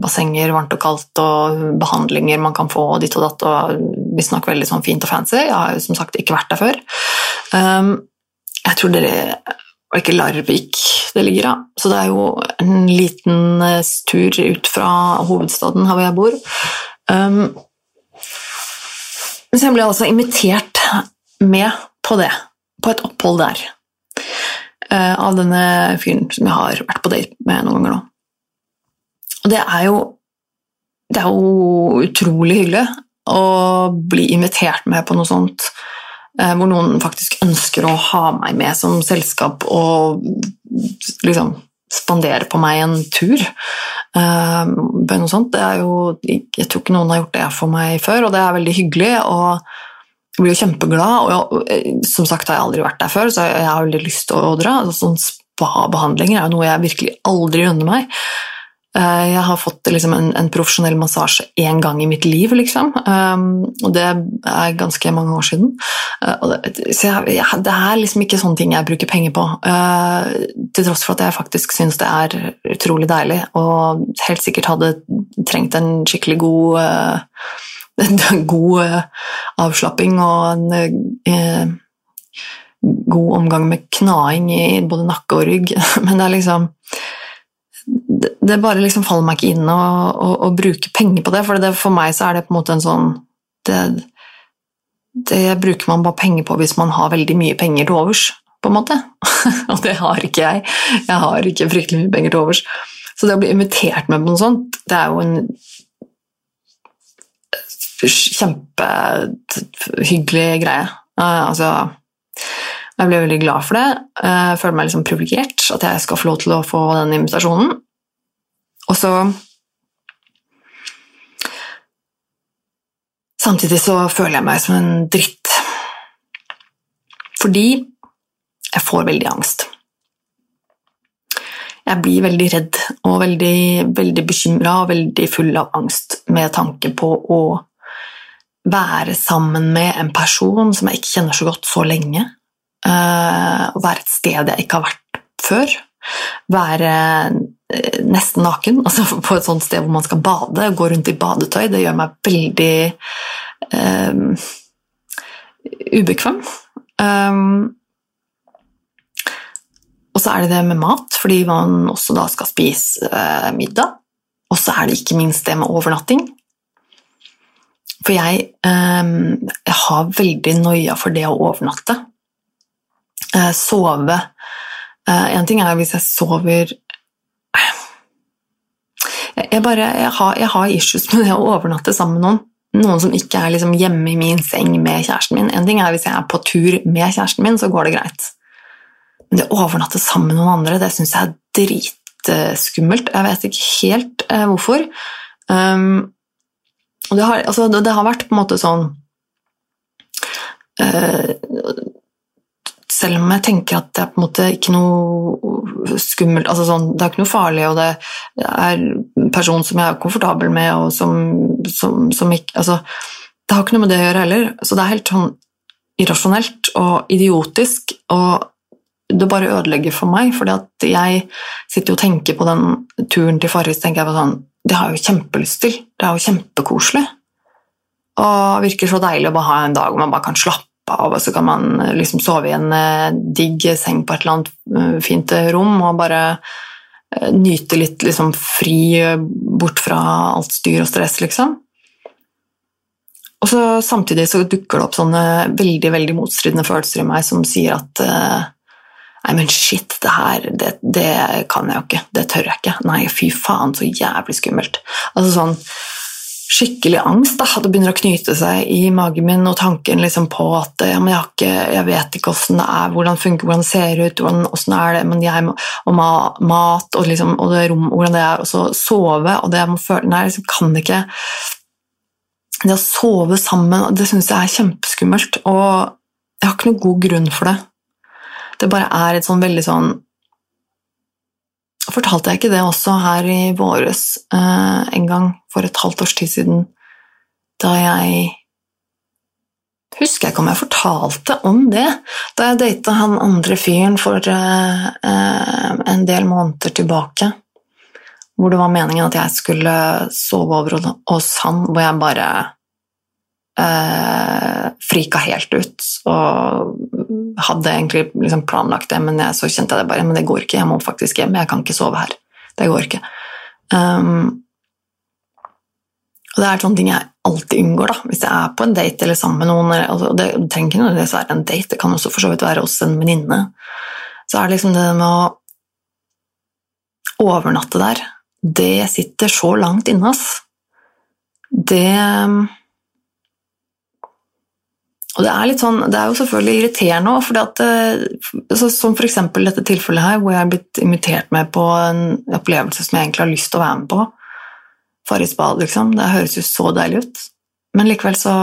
bassenger, varmt og kaldt, og behandlinger man kan få, og ditt og datt, og visstnok veldig sånn fint og fancy. Jeg har som sagt ikke vært der før. Jeg tror dere og ikke Larvik det ligger av. Så det er jo en liten eh, tur ut fra hovedstaden her hvor jeg bor. Um, så jeg ble altså invitert med på det, på et opphold der, uh, av denne fyren som jeg har vært på date med noen ganger nå. Og det er jo det er jo utrolig hyggelig å bli invitert med på noe sånt hvor noen faktisk ønsker å ha meg med som selskap og liksom spandere på meg en tur. Uh, noe sånt. Jo, jeg tror ikke noen har gjort det for meg før, og det er veldig hyggelig. og jeg blir jo kjempeglad, og jeg, eh, som sagt har jeg aldri vært der før, så jeg har veldig lyst til å dra. Altså, sånn Spa-behandlinger er jo noe jeg virkelig aldri unner meg. Eh, jeg har fått liksom, en, en, profesjonell massasje én gang i mitt liv, liksom. Um, og det er ganske mange år siden. Uh, det, så jeg, det er liksom ikke sånne ting jeg bruker penger på. Uh, til tross for at jeg faktisk syns det er utrolig deilig, og helt sikkert hadde trengt en skikkelig god en god avslapping og en god omgang med knaing i både nakke og rygg. Men det er liksom det bare liksom faller meg ikke inn å, å, å bruke penger på det, for det, for meg så er det på en måte en sånn det, det, bruker man bare penger på hvis man har veldig mye penger til overs, på en måte. Og det har ikke jeg. Jeg har ikke fryktelig mye penger til overs. Så det å bli invitert med på noe sånt, det er jo en kjempehyggelig greie. Altså Jeg ble veldig glad for det. Jeg føler meg liksom privilegert at jeg skal få lov til å få den invitasjonen. Og så Samtidig så føler jeg meg som en dritt. Fordi jeg får veldig angst. Jeg blir veldig redd og veldig, veldig bekymra og veldig full av angst med tanke på å være sammen med en person som jeg ikke kjenner så godt så lenge. Uh, være et sted jeg ikke har vært før. Være uh, nesten naken, altså på et sånt sted hvor man skal bade, gå rundt i badetøy. Det gjør meg veldig uh, ubekvem. Um, og så er det det med mat, fordi man også da skal spise uh, middag. Og så er det ikke minst det med overnatting. For jeg, um, jeg har veldig noia for det å overnatte. Eh, sove eh, En ting er hvis jeg sover jeg, bare, jeg, har, jeg har issues med det å overnatte sammen med noen. Noen som ikke er liksom hjemme i min seng med kjæresten min. En ting er Hvis jeg er på tur med kjæresten min, så går det greit. Men det å overnatte sammen med noen andre, det syns jeg er dritskummelt. Jeg vet ikke helt eh, hvorfor. Um, det har, altså, det har, vært på en måte sånn uh, Selv om jeg tenker at det er på en måte ikke noe skummelt altså sånn, Det er ikke noe farlig, og det er en person som jeg er komfortabel med, og som, som, som ikke altså, Det har ikke noe med det å gjøre heller. Så det er helt sånn irrasjonelt og idiotisk. og det bare ødelegger for meg, at jeg sitter og tenker på den turen til Farris tenker jeg sånn, Det har jeg jo kjempelyst til. Det er jo kjempekoselig. Og det virker så deilig å bare ha en dag hvor man bare kan slappe av, og så kan man eh, liksom sove i en eh, digg seng på et eller annet eh, fint rom og bare nyte litt liksom fri bort fra alt styr og stress, liksom. Og så Samtidig så dukker det opp sånne veldig veldig motstridende følelser i meg som sier at Nei, men shit, det her det, det, kan jeg jo ikke. Det tør jeg ikke. Nei, fy faen, så jævlig skummelt. Altså sånn skikkelig angst. da, Det begynner å knyte seg i magen min, og tanken liksom på at ja, jeg, ikke, jeg vet ikke hvordan det er, hvordan det funker, hvordan det ser ut, hvordan, hvordan er det men jeg må, og mat og, liksom, og det rom, hvordan det er, og så sove og det jeg må føle Nei, liksom kan ikke Det å sove sammen, det syns jeg er kjempeskummelt, og jeg har ikke noen god grunn for det. Det bare er et sånn veldig sånn Fortalte jeg ikke det også her i våres eh, en gang for et halvt års tid siden, da jeg Husker jeg ikke om jeg fortalte om det da jeg data han andre fyren for eh, eh, en del måneder tilbake. Hvor det var meningen at jeg skulle sove over hos han, hvor jeg bare eh, frika helt ut. Og hadde egentlig liksom planlagt det, men jeg, så kjente jeg det bare Men det går ikke, jeg må faktisk hjem. Jeg kan ikke sove her. Det går ikke. Um, og det er sånne ting jeg alltid unngår da, hvis jeg er på en date eller sammen med noen. Altså, det, trenger ikke nødvendigvis være en date, det kan også for så vidt være hos en venninne. Så er det liksom det med å overnatte der, det sitter så langt inne, ass. Det og det er, sånn, det er jo selvfølgelig irriterende òg, eh, som f.eks. dette tilfellet her, hvor jeg er blitt invitert med på en opplevelse som jeg egentlig har lyst til å være med på. Farris bad, liksom. Det høres jo så deilig ut. Men likevel så,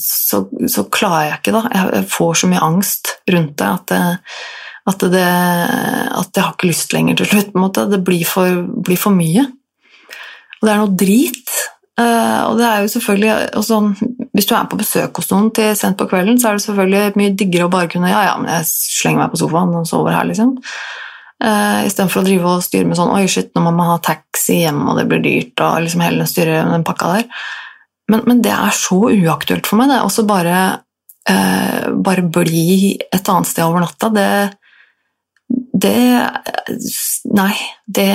så, så, klarer jeg ikke, da. Jeg får så mye angst rundt det at, det, at, det, at jeg har ikke lyst lenger til slutt. på en måte. Det blir for, blir for mye. Og det er noe drit. Uh, og det er jo selvfølgelig også, Hvis du er på besøk hos noen til sent på kvelden, så er det selvfølgelig mye diggere å bare kunne Ja, ja, men jeg slenger meg på sofaen og sover her, liksom. Uh, Istedenfor å drive og styre med sånn Oi, shit, nå må man ha taxi hjem, og det blir dyrt, og liksom hele den styre den pakka der. Men, men, det er så uaktuelt for meg, det. Også bare, uh, bare bli et annet sted over natta. Det Det Nei, det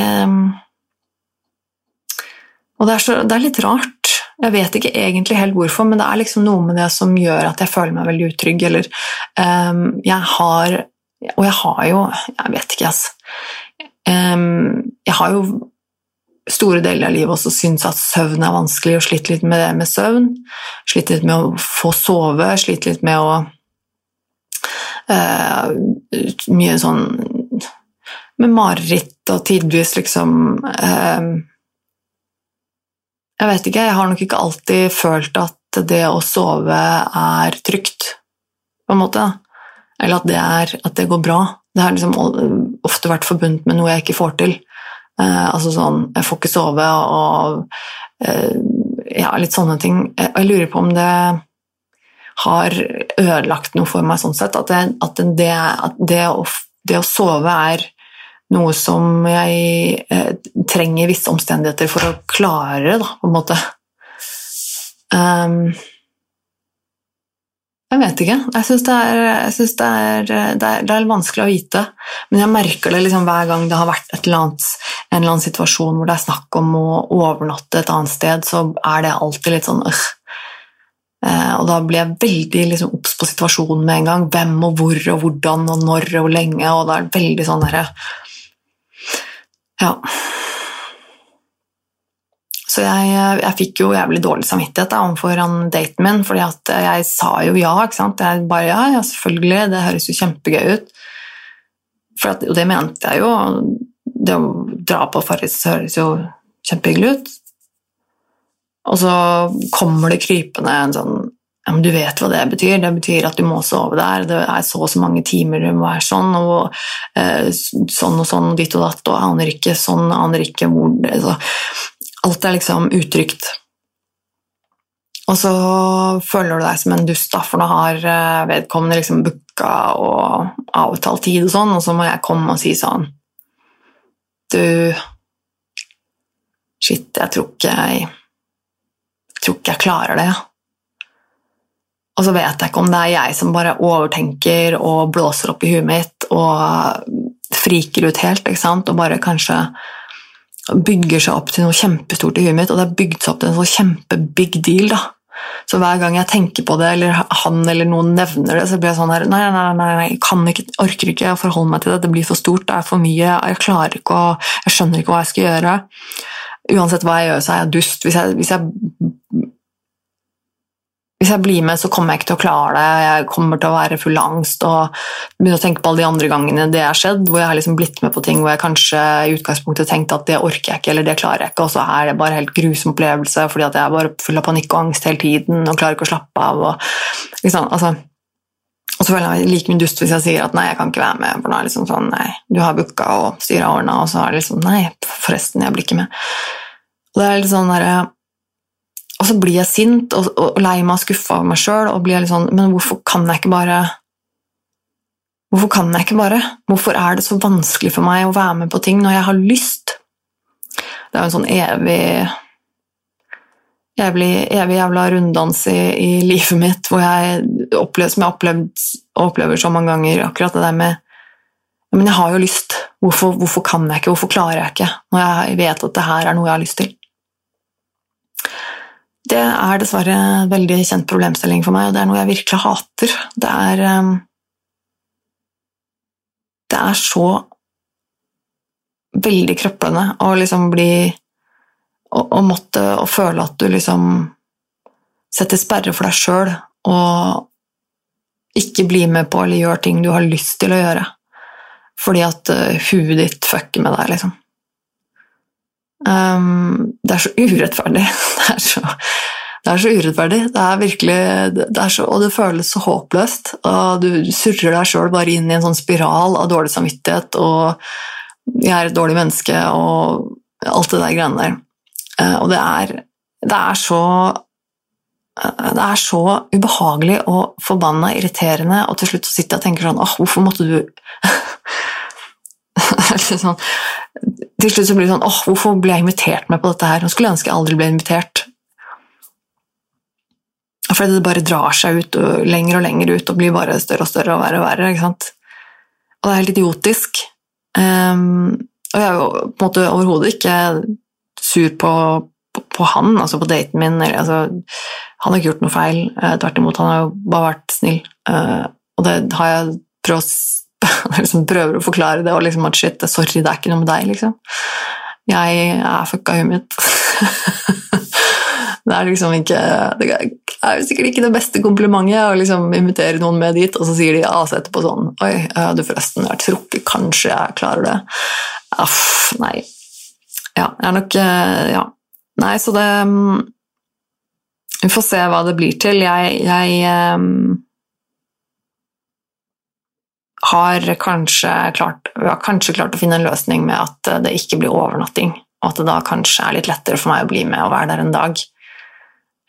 og det er, så, det er, litt rart. Jeg vet ikke egentlig helt hvorfor, men det er liksom noe med det som gjør at jeg føler meg veldig utrygg. Eller um, jeg har Og jeg har jo Jeg vet ikke, altså. Um, jeg har jo store deler av livet også syntes at søvn er vanskelig, og slitt litt med det med søvn. Slitt litt med å få sove, slitt litt med å uh, mye sånn med mareritt og tidvis liksom eh, Jeg vet ikke, jeg har nok ikke alltid følt at det å sove er trygt, på en måte. Eller at det, er, at det går bra. Det har liksom ofte vært forbundet med noe jeg ikke får til. Eh, altså sånn Jeg får ikke sove og eh, Ja, litt sånne ting. Jeg lurer på om det har ødelagt noe for meg sånn sett. At, det, at, det, at det, å, det, å, sove er noe som jeg eh, trenger visse omstendigheter for å klare, da, på en måte. Um, jeg vet ikke. Jeg syns det, det, det, det, er vanskelig å vite. Men jeg merker det liksom hver gang det har vært annet, en eller annen situasjon hvor det er snakk om å overnatte et annet sted, så er det alltid litt sånn øh. Og da blir jeg veldig liksom, på situasjonen med en gang. Hvem og hvor og hvordan og når og lenge. Og da er det veldig sånn derre ja. Så jeg, jeg, fikk jo jævlig dårlig samvittighet da, overfor han daten min, fordi at jeg sa jo ja. ikke sant? Jeg bare ja, ja, selvfølgelig, det høres jo kjempegøy ut. At, og det mente jeg jo. Det å dra på Farris høres jo kjempehyggelig ut. Og så kommer det krypende en sånn ja, du vet hva det betyr. Det betyr at du må sove der. Det er så og så mange timer du må være sånn, og eh, sånn og sånn, ditt og datt, og aner ikke sånn, aner ikke hvor altså, Alt er liksom utrygt. Og så føler du deg som en dust, da, for nå har eh, vedkommende liksom booka og avtalt tid og sånn, og så må jeg komme og si sånn Du Shit, jeg tror ikke jeg, jeg tror ikke jeg klarer det. Ja. Og så vet jeg ikke om det er jeg som bare overtenker og blåser opp i huet mitt og friker ut helt, og bare kanskje bygger seg opp til noe kjempestort i huet mitt, og det er bygd seg opp til en sånn kjempebig deal. da. Så hver gang jeg tenker på det, eller han eller noen nevner det, så blir jeg sånn her Nei, nei, nei, nei jeg kan ikke, orker ikke å forholde meg til det. Det blir for stort, det er for mye. Jeg klarer ikke å Jeg skjønner ikke hva jeg skal gjøre. Uansett hva jeg gjør, så er jeg dust. Hvis jeg, hvis jeg hvis jeg blir med, så kommer jeg ikke til å klare det. Jeg kommer til å være full av angst og begynne å tenke på alle de andre gangene det har skjedd, hvor jeg har liksom blitt med på ting hvor jeg kanskje i utgangspunktet tenkte at det orker jeg ikke, eller det klarer jeg ikke, og så er det bare en helt grusom opplevelse fordi at jeg er bare full av panikk og angst hele tiden og klarer ikke å slappe av. Og, liksom, altså, og så føler jeg meg like mye dust hvis jeg sier at nei, jeg kan ikke være med. For nå er det liksom sånn, nei, du har booka og styret har ordna, og så er det liksom nei, forresten, jeg blir ikke med. Og det er litt sånn derre og så blir jeg sint og, og, og lei meg og skuffa over meg sjøl sånn Men hvorfor kan jeg ikke bare Hvorfor kan jeg ikke bare? Hvorfor er det så vanskelig for meg å være med på ting når jeg har lyst? Det er jo en sånn evig evig, evig jævla runddans i, i, livet mitt hvor jeg opplever, som jeg har opplevd og opplever så mange ganger, akkurat det der med Men jeg har jo lyst. Hvorfor, hvorfor kan jeg ikke? Hvorfor klarer jeg ikke? Når jeg vet at det her er noe jeg har lyst til. Det er dessverre en veldig kjent problemstilling for meg, og det er noe jeg virkelig hater. Det er ehm, Det er så veldig krøplende å liksom bli Å, måtte å føle at du liksom setter sperre for deg sjøl og ikke blir med på eller gjør ting du har lyst til å gjøre fordi at uh, huet ditt fucker med deg, liksom. Um, det er så urettferdig. Det er så, det er så urettferdig. Det er virkelig, det er så, og det føles så håpløst. og Du surrer deg sjøl bare inn i en sånn spiral av dårlig samvittighet og 'jeg er et dårlig menneske' og alt det der greiene der. Uh, og det er, det er så det er så ubehagelig og forbanna irriterende, og til slutt så sitter jeg og tenker sånn åh, hvorfor måtte du sånn, til slutt så blir det sånn åh, hvorfor ble jeg invitert med på dette her? Nå skulle jeg ønske jeg aldri ble invitert. Fordi det bare drar seg ut og lenger og lenger ut og blir bare større og større og verre og verre. ikke sant? Og det er helt idiotisk. Um, og jeg er jo på en måte overhodet ikke sur på, på, på, han, altså på daten min. Eller, altså, han har ikke gjort noe feil. Uh, Tvert imot, han har jo bare vært snill. Uh, og det har jeg prøvd liksom prøver å forklare det og liksom at shit, sorry, det er ikke noe med deg, liksom. Jeg er fucka huet mitt. Det er liksom ikke Det er sikkert ikke det beste komplimentet å liksom invitere noen med dit, og så sier de altså etterpå sånn Oi, du forresten, jeg tror kanskje jeg klarer det. Aff, nei. Ja, jeg er nok eh, Ja. Nei, så det mm, Vi får se hva det blir til. Jeg, jeg um, har kanskje klart, har kanskje klart å finne en løsning med at det ikke blir overnatting, og at det da kanskje er litt lettere for meg å bli med og være der en dag.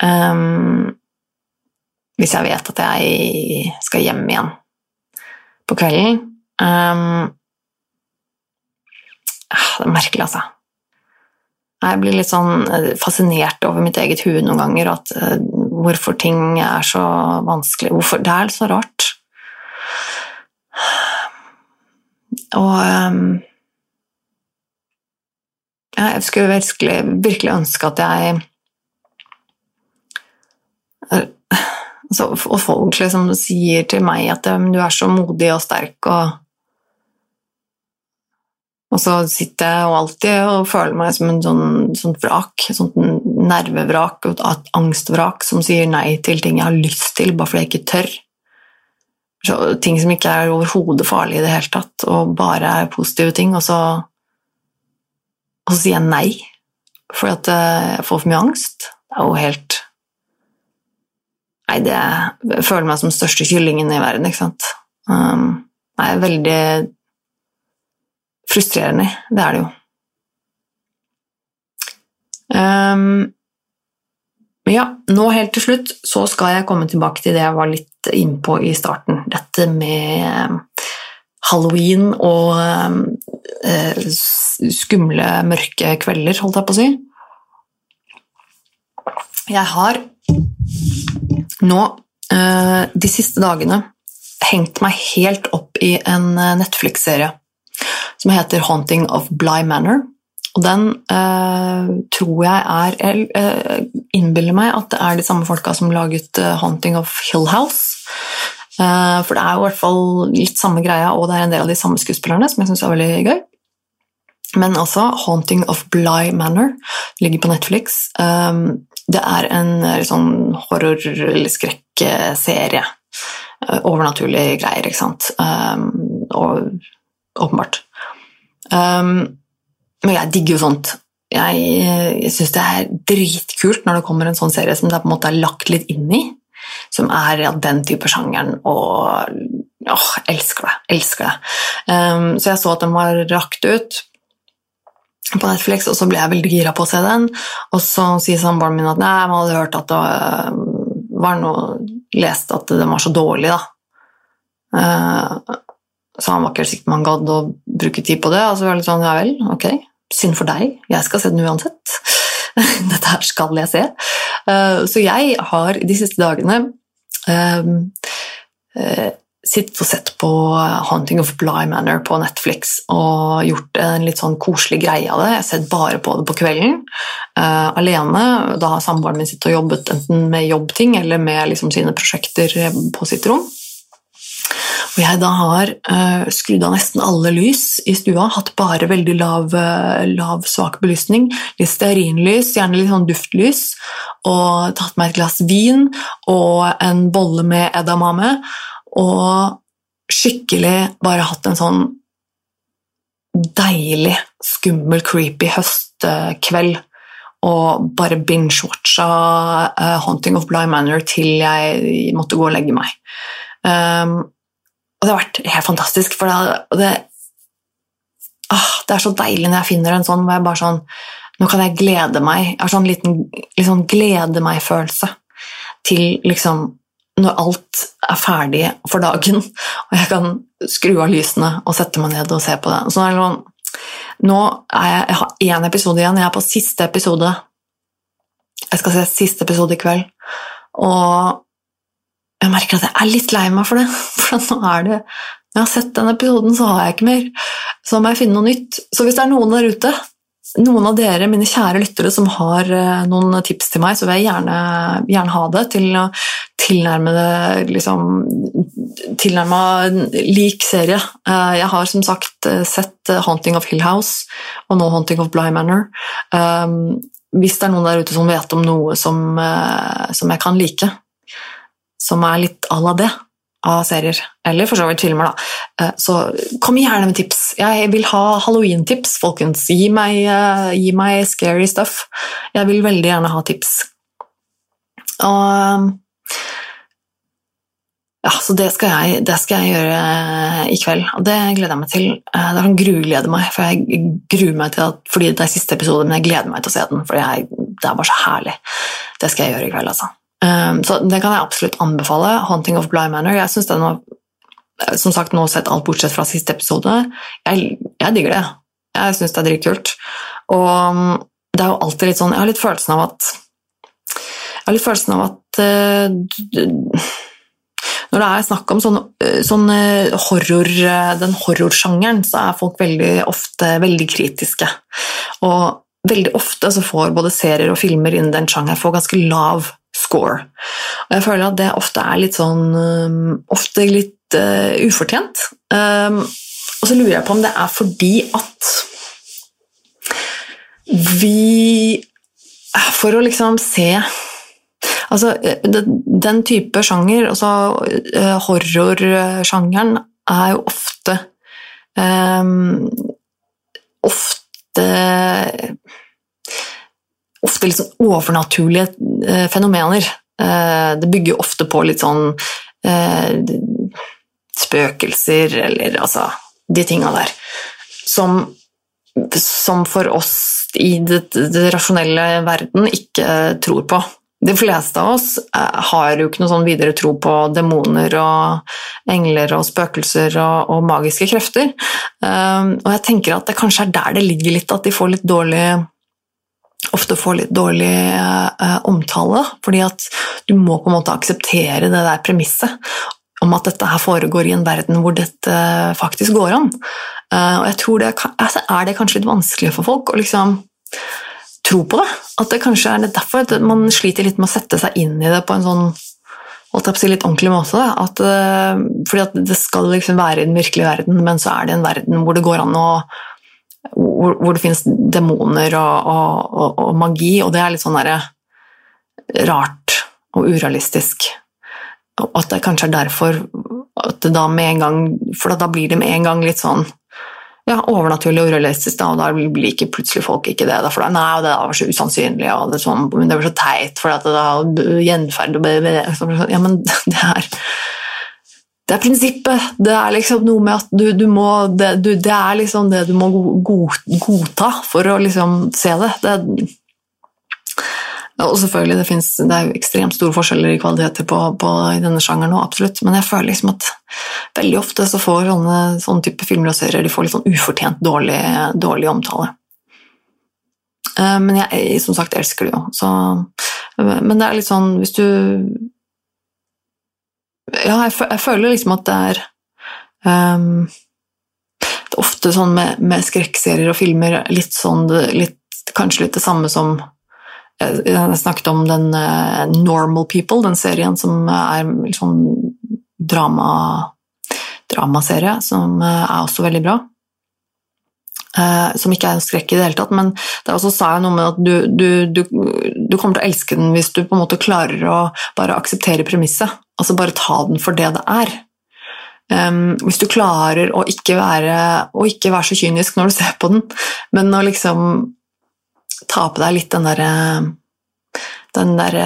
Um, hvis jeg vet at jeg skal hjem igjen på kvelden. Um, det er merkelig, altså. Jeg blir litt sånn eh, fascinert over mitt eget hue noen ganger, at, uh, hvorfor ting er så vanskelig. Hvorfor, det er så rart. Og um, jeg skulle virkelig, virkelig ønske at jeg altså, Og folk liksom sier til meg at du er så modig og sterk, og, og så sitter jeg og alltid og føler meg som en sånn, sånn vrak, sånt nervevrak, et angstvrak som sier nei til ting jeg har lyst til, bare fordi jeg ikke tør. Ting som ikke er overhodet farlig i det hele tatt, og bare er positive ting, og så, og så sier jeg nei fordi at eh, jeg får for mye angst. Det er jo helt Nei, det Jeg føler meg som den største kyllingen i verden, ikke sant. Um, det er veldig frustrerende. Det er det jo. Um, men ja, nå helt til slutt så skal jeg komme tilbake til det jeg var litt innpå i starten. Dette med halloween og eh, skumle, mørke kvelder, holdt jeg på å si. Jeg har nå eh, de siste dagene hengt meg helt opp i en Netflix-serie som heter 'Haunting of Bly Manor'. Og den eh, tror jeg er Jeg innbiller meg at det er de samme folka som laget 'Haunting of Hill House'. For det er jo i hvert fall litt samme greia, og det er en del av de samme skuespillerne som jeg syns er veldig gøy. Men altså, 'Haunting of Bly Manor' ligger på Netflix. Um, det er en sånn horror- eller skrekkserie. Overnaturlige greier, ikke sant. Um, og åpenbart. Um, men jeg digger jo sånt. Jeg, jeg syns det er dritkult når det kommer en sånn serie som det på en måte er lagt litt inn i. Som er ja, den type sjangeren, og åh, elsker det. Elsker det. Um, så jeg så at den var rakt ut på Netflix, og så ble jeg veldig gira på å se den. Og så sier samboeren min at nei, man hadde hørt at det var noe Lest at den var så dårlig, da. Uh, så han var ikke helt sikker på om han gadd å bruke tid på det. Og så var det litt sånn, ja vel, ok, synd for deg, jeg skal se den uansett. Dette her skal jeg se. Uh, så jeg har de siste dagene uh, sittet og sett på 'Haunting of Bly Manor' på Netflix og gjort en litt sånn koselig greie av det. Jeg har sett bare på det på kvelden, uh, alene. Da har samboeren min sittet og jobbet enten med jobbting eller med liksom sine prosjekter på sitt rom. Og jeg da har uh, skrudd av nesten alle lys i stua, hatt bare veldig lav, uh, lav svak belysning, litt stearinlys, gjerne litt sånn duftlys, og tatt meg et glass vin og en bolle med edamame og skikkelig bare hatt en sånn deilig, skummel, creepy høstkveld. Og bare binge-watcha uh, 'Haunting of Bly Manor' til jeg måtte gå og legge meg. Um, og det har vært helt fantastisk, for det, det, ah, det, er så deilig når jeg finner en sånn hvor jeg bare sånn Nå kan jeg glede meg. Jeg har sånn liten liksom glede meg-følelse til liksom når alt er ferdig for dagen, og jeg kan skru av lysene og sette meg ned og se på det. Så nå er jeg, jeg har én episode igjen, jeg er på siste episode. Jeg skal se siste episode i kveld. Og jeg merker at jeg er litt lei meg for det. Nå er det Når jeg har sett den episoden, så har jeg ikke mer. Så må jeg finne noe nytt. Så hvis det er noen der ute noen av dere, mine kjære lyttere, som har eh, noen tips til meg, så vil jeg gjerne, gjerne ha det til å tilnærme det liksom, Tilnærma lik serie. Eh, jeg har som sagt eh, sett 'Haunting of Hill House' og nå 'Haunting of Bly Manor'. hvis det er noen der ute som vet om noe som, som jeg kan like, som er litt à la det av serier, eller for så vidt filmer, da, eh, så kom gjerne med tips. Jeg vil ha halloween-tips, folkens. Gi meg, eh, gi meg scary stuff. Jeg vil veldig gjerne ha tips. Og ja, så det skal, jeg, det skal jeg gjøre eh, i kveld, og det gleder jeg meg til. Eh, det kan gruglede meg, for jeg gruer meg til at, fordi det er siste episode, men jeg gleder meg til å se den, for det er bare så herlig. Det skal jeg gjøre i kveld, altså. Um, så det kan jeg absolutt anbefale. 'Haunting of Bly Manor'. Jeg syns den var eh, som sagt nå sett alt bortsett fra siste episode. Jeg, jeg digger det. Jeg syns det er dritkult. Og um, det er jo alltid litt sånn Jeg har litt følelsen av at Jeg har litt følelsen av at uh, når det er snakk om sånn, sånn horror, den horrorsjangeren, så er folk veldig ofte veldig kritiske. Og veldig ofte så får både serier og filmer innen den sjangeren får ganske lav score. Og jeg føler at det ofte er litt sånn Ofte litt uh, ufortjent. Um, og så lurer jeg på om det er fordi at vi For å liksom se Altså, eh, den type sjanger, altså eh, horrorsjangeren, er jo ofte um, Ofte Ofte litt sånn overnaturlige eh, fenomener. Eh, det bygger ofte på litt sånn eh, spøkelser eller altså de tinga der. Som, som for oss i det, det rasjonelle verden ikke tror på. De fleste av oss eh, har jo ikke noe sånn videre tro på demoner og engler og spøkelser og, og magiske krefter. Um, og jeg tenker at det kanskje er der det ligger litt, at de får litt dårlig ofte får litt dårlig eh, omtale, fordi at du må på en måte akseptere det der premisset om at dette her foregår i en verden hvor dette faktisk går an. Eh, og jeg tror det altså, er det kanskje litt vanskelig for folk å liksom tro på det. At det kanskje er derfor at man sliter litt med å sette seg inn i det på en sånn holdt jeg på å si litt ordentlig måte. At, uh, fordi at det skal liksom være i den virkelige verden, men så er det en verden hvor det går an å Hvor, hvor det finnes demoner og, og, og, og, magi, og det er litt sånn derre rart og urealistisk. Og at det kanskje er derfor at det da med en gang For da blir det med en gang litt sånn ja, overnaturlig og urealistisk, da, og da liker plutselig folk ikke det. Da, for da, nei, det var så usannsynlig, og det, sånn, det var så teit, for det da gjenferd og Ja, men det er det er prinsippet. Det er liksom noe med at du, du må det, du, det, er liksom det du må godta for å liksom se det. det og selvfølgelig, det, finnes, det er jo ekstremt store forskjeller i kvaliteter på, på, i denne sjangeren nå, absolutt, men jeg føler liksom at veldig ofte så får sånne, sånne type filmer og serier de får litt sånn ufortjent dårlig, dårlig omtale. Uh, men jeg, som sagt, elsker det jo, så Men det er litt sånn hvis du Ja, jeg, jeg føler liksom at det er um, det er ofte sånn med, med skrekkserier og filmer litt sånn litt, Kanskje litt det samme som jeg snakket om den uh, Normal People, den serien som er liksom drama, dramaserie, som uh, er også veldig bra. Uh, som ikke er en skrekk i det hele tatt, men der også sa jeg noe med at du, du, du, du, kommer til å elske den hvis du på en måte klarer å bare akseptere premisset. Altså bare ta den for det det er. Um, hvis du klarer å ikke, være, å ikke være så kynisk når du ser på den, men å liksom ta på deg litt den derre den der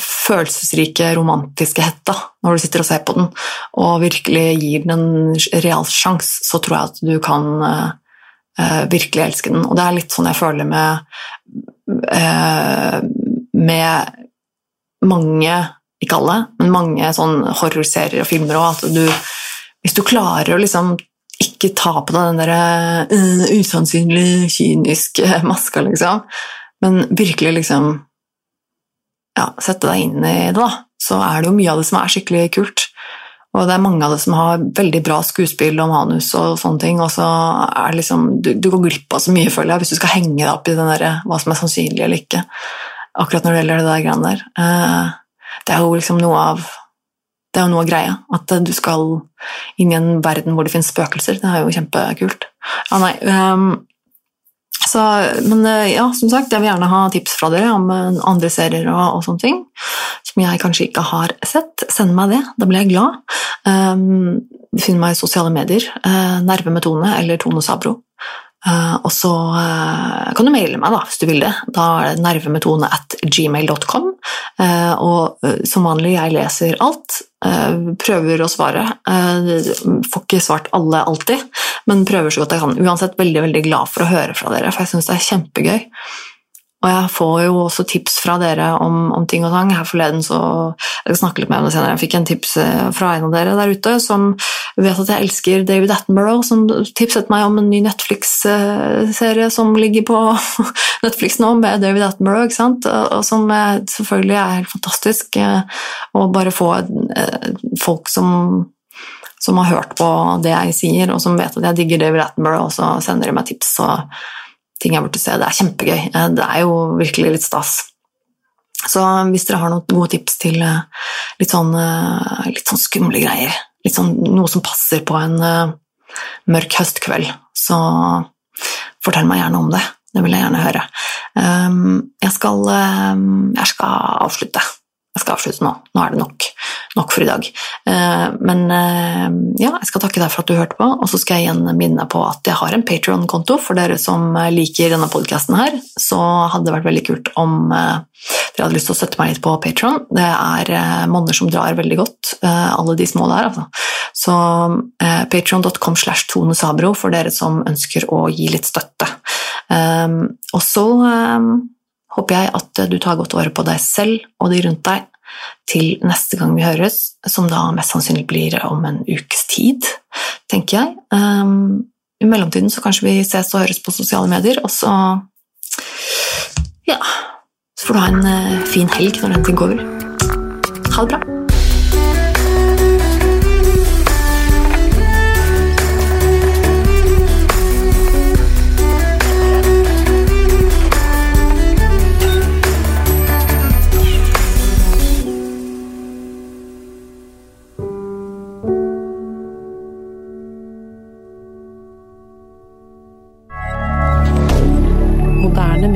følelsesrike, romantiske hetta når du sitter og ser på den, og virkelig gir den en real sjanse, så tror jeg at du kan uh, virkelig elske den. Og det er litt sånn jeg føler med, uh, med mange, ikke alle, men mange sånn horrorserier og filmer òg, at du Hvis du klarer å liksom ikke ta på deg den derre uh, usannsynlig kyniske maska, liksom, men virkelig liksom ja, sette deg inn i det, da, så er det jo mye av det som er skikkelig kult. Og det er mange av det som har veldig bra skuespill og manus og sånne ting, og så er det liksom Du, du går glipp av så mye, føler jeg, hvis du skal henge deg opp i den der, hva som er sannsynlig eller ikke, akkurat når det gjelder det der greiene der. Uh, det er jo liksom noe av det er jo noe av greia. At du skal inn i en verden hvor det finnes spøkelser. Det er jo kjempekult. Ja, nei, um, Så, men eh, ja, som sagt, jeg vil gjerne ha tips fra dere om eh, andre serier og, og sånne ting som jeg kanskje ikke har sett. Send meg det, da blir jeg glad. Um, finn meg i sosiale medier. Uh, Nerve med Tone eller Tone Sabro. Uh, og så uh, kan du maile meg da, hvis du vil det. Da er det nervemetone at gmail.com. Uh, og som vanlig, jeg leser alt. prøver å svare. får ikke svart alle alltid, men prøver så godt jeg kan. Uansett veldig veldig glad for å høre fra dere, for jeg syns det er kjempegøy. Og jeg får jo også tips fra dere om, om ting og tang. Her forleden så Jeg skal snakke litt med henne senere. Jeg fikk en tips eh, fra en av dere der ute som vet at jeg elsker David Attenborough, som tipset meg om en ny Netflix-serie som ligger på Netflix nå, med David Attenborough, ikke sant? og som selvfølgelig er helt fantastisk. Eh, å bare få eh, folk som som har hørt på det jeg sier, og som vet at jeg digger David Attenborough, og så sender de meg tips. og ting jeg burde se. Det er kjempegøy. Eh, det er jo virkelig litt stas. Så hvis dere har noen gode tips til eh, litt sånn, eh, litt sånn skumle greier, sånn, noe som passer på en mørk høstkveld, så fortell meg gjerne om det. Det vil jeg gjerne høre. Jeg skal, jeg skal avslutte. Jeg skal avslutte nå. Nå er det nok, nok for i dag. Eh, men eh, ja, jeg skal takke deg for at du hørte på, og så skal jeg igjen minne på at jeg har en Patrion-konto for dere som liker denne podkasten her. Så hadde det vært veldig kult om eh, dere hadde lyst til å støtte meg litt på Patron. Det er monner som drar veldig godt, alle de små der, altså. Så patron.com slash Tone Sabro for dere som ønsker å gi litt støtte. Og så håper jeg at du tar godt vare på deg selv og de rundt deg til neste gang vi høres, som da mest sannsynlig blir om en ukes tid, tenker jeg. Um, I mellomtiden så kanskje vi ses og høres på sosiale medier, og så Ja, så får du ha en uh, fin helg når den tid går. Ha det bra.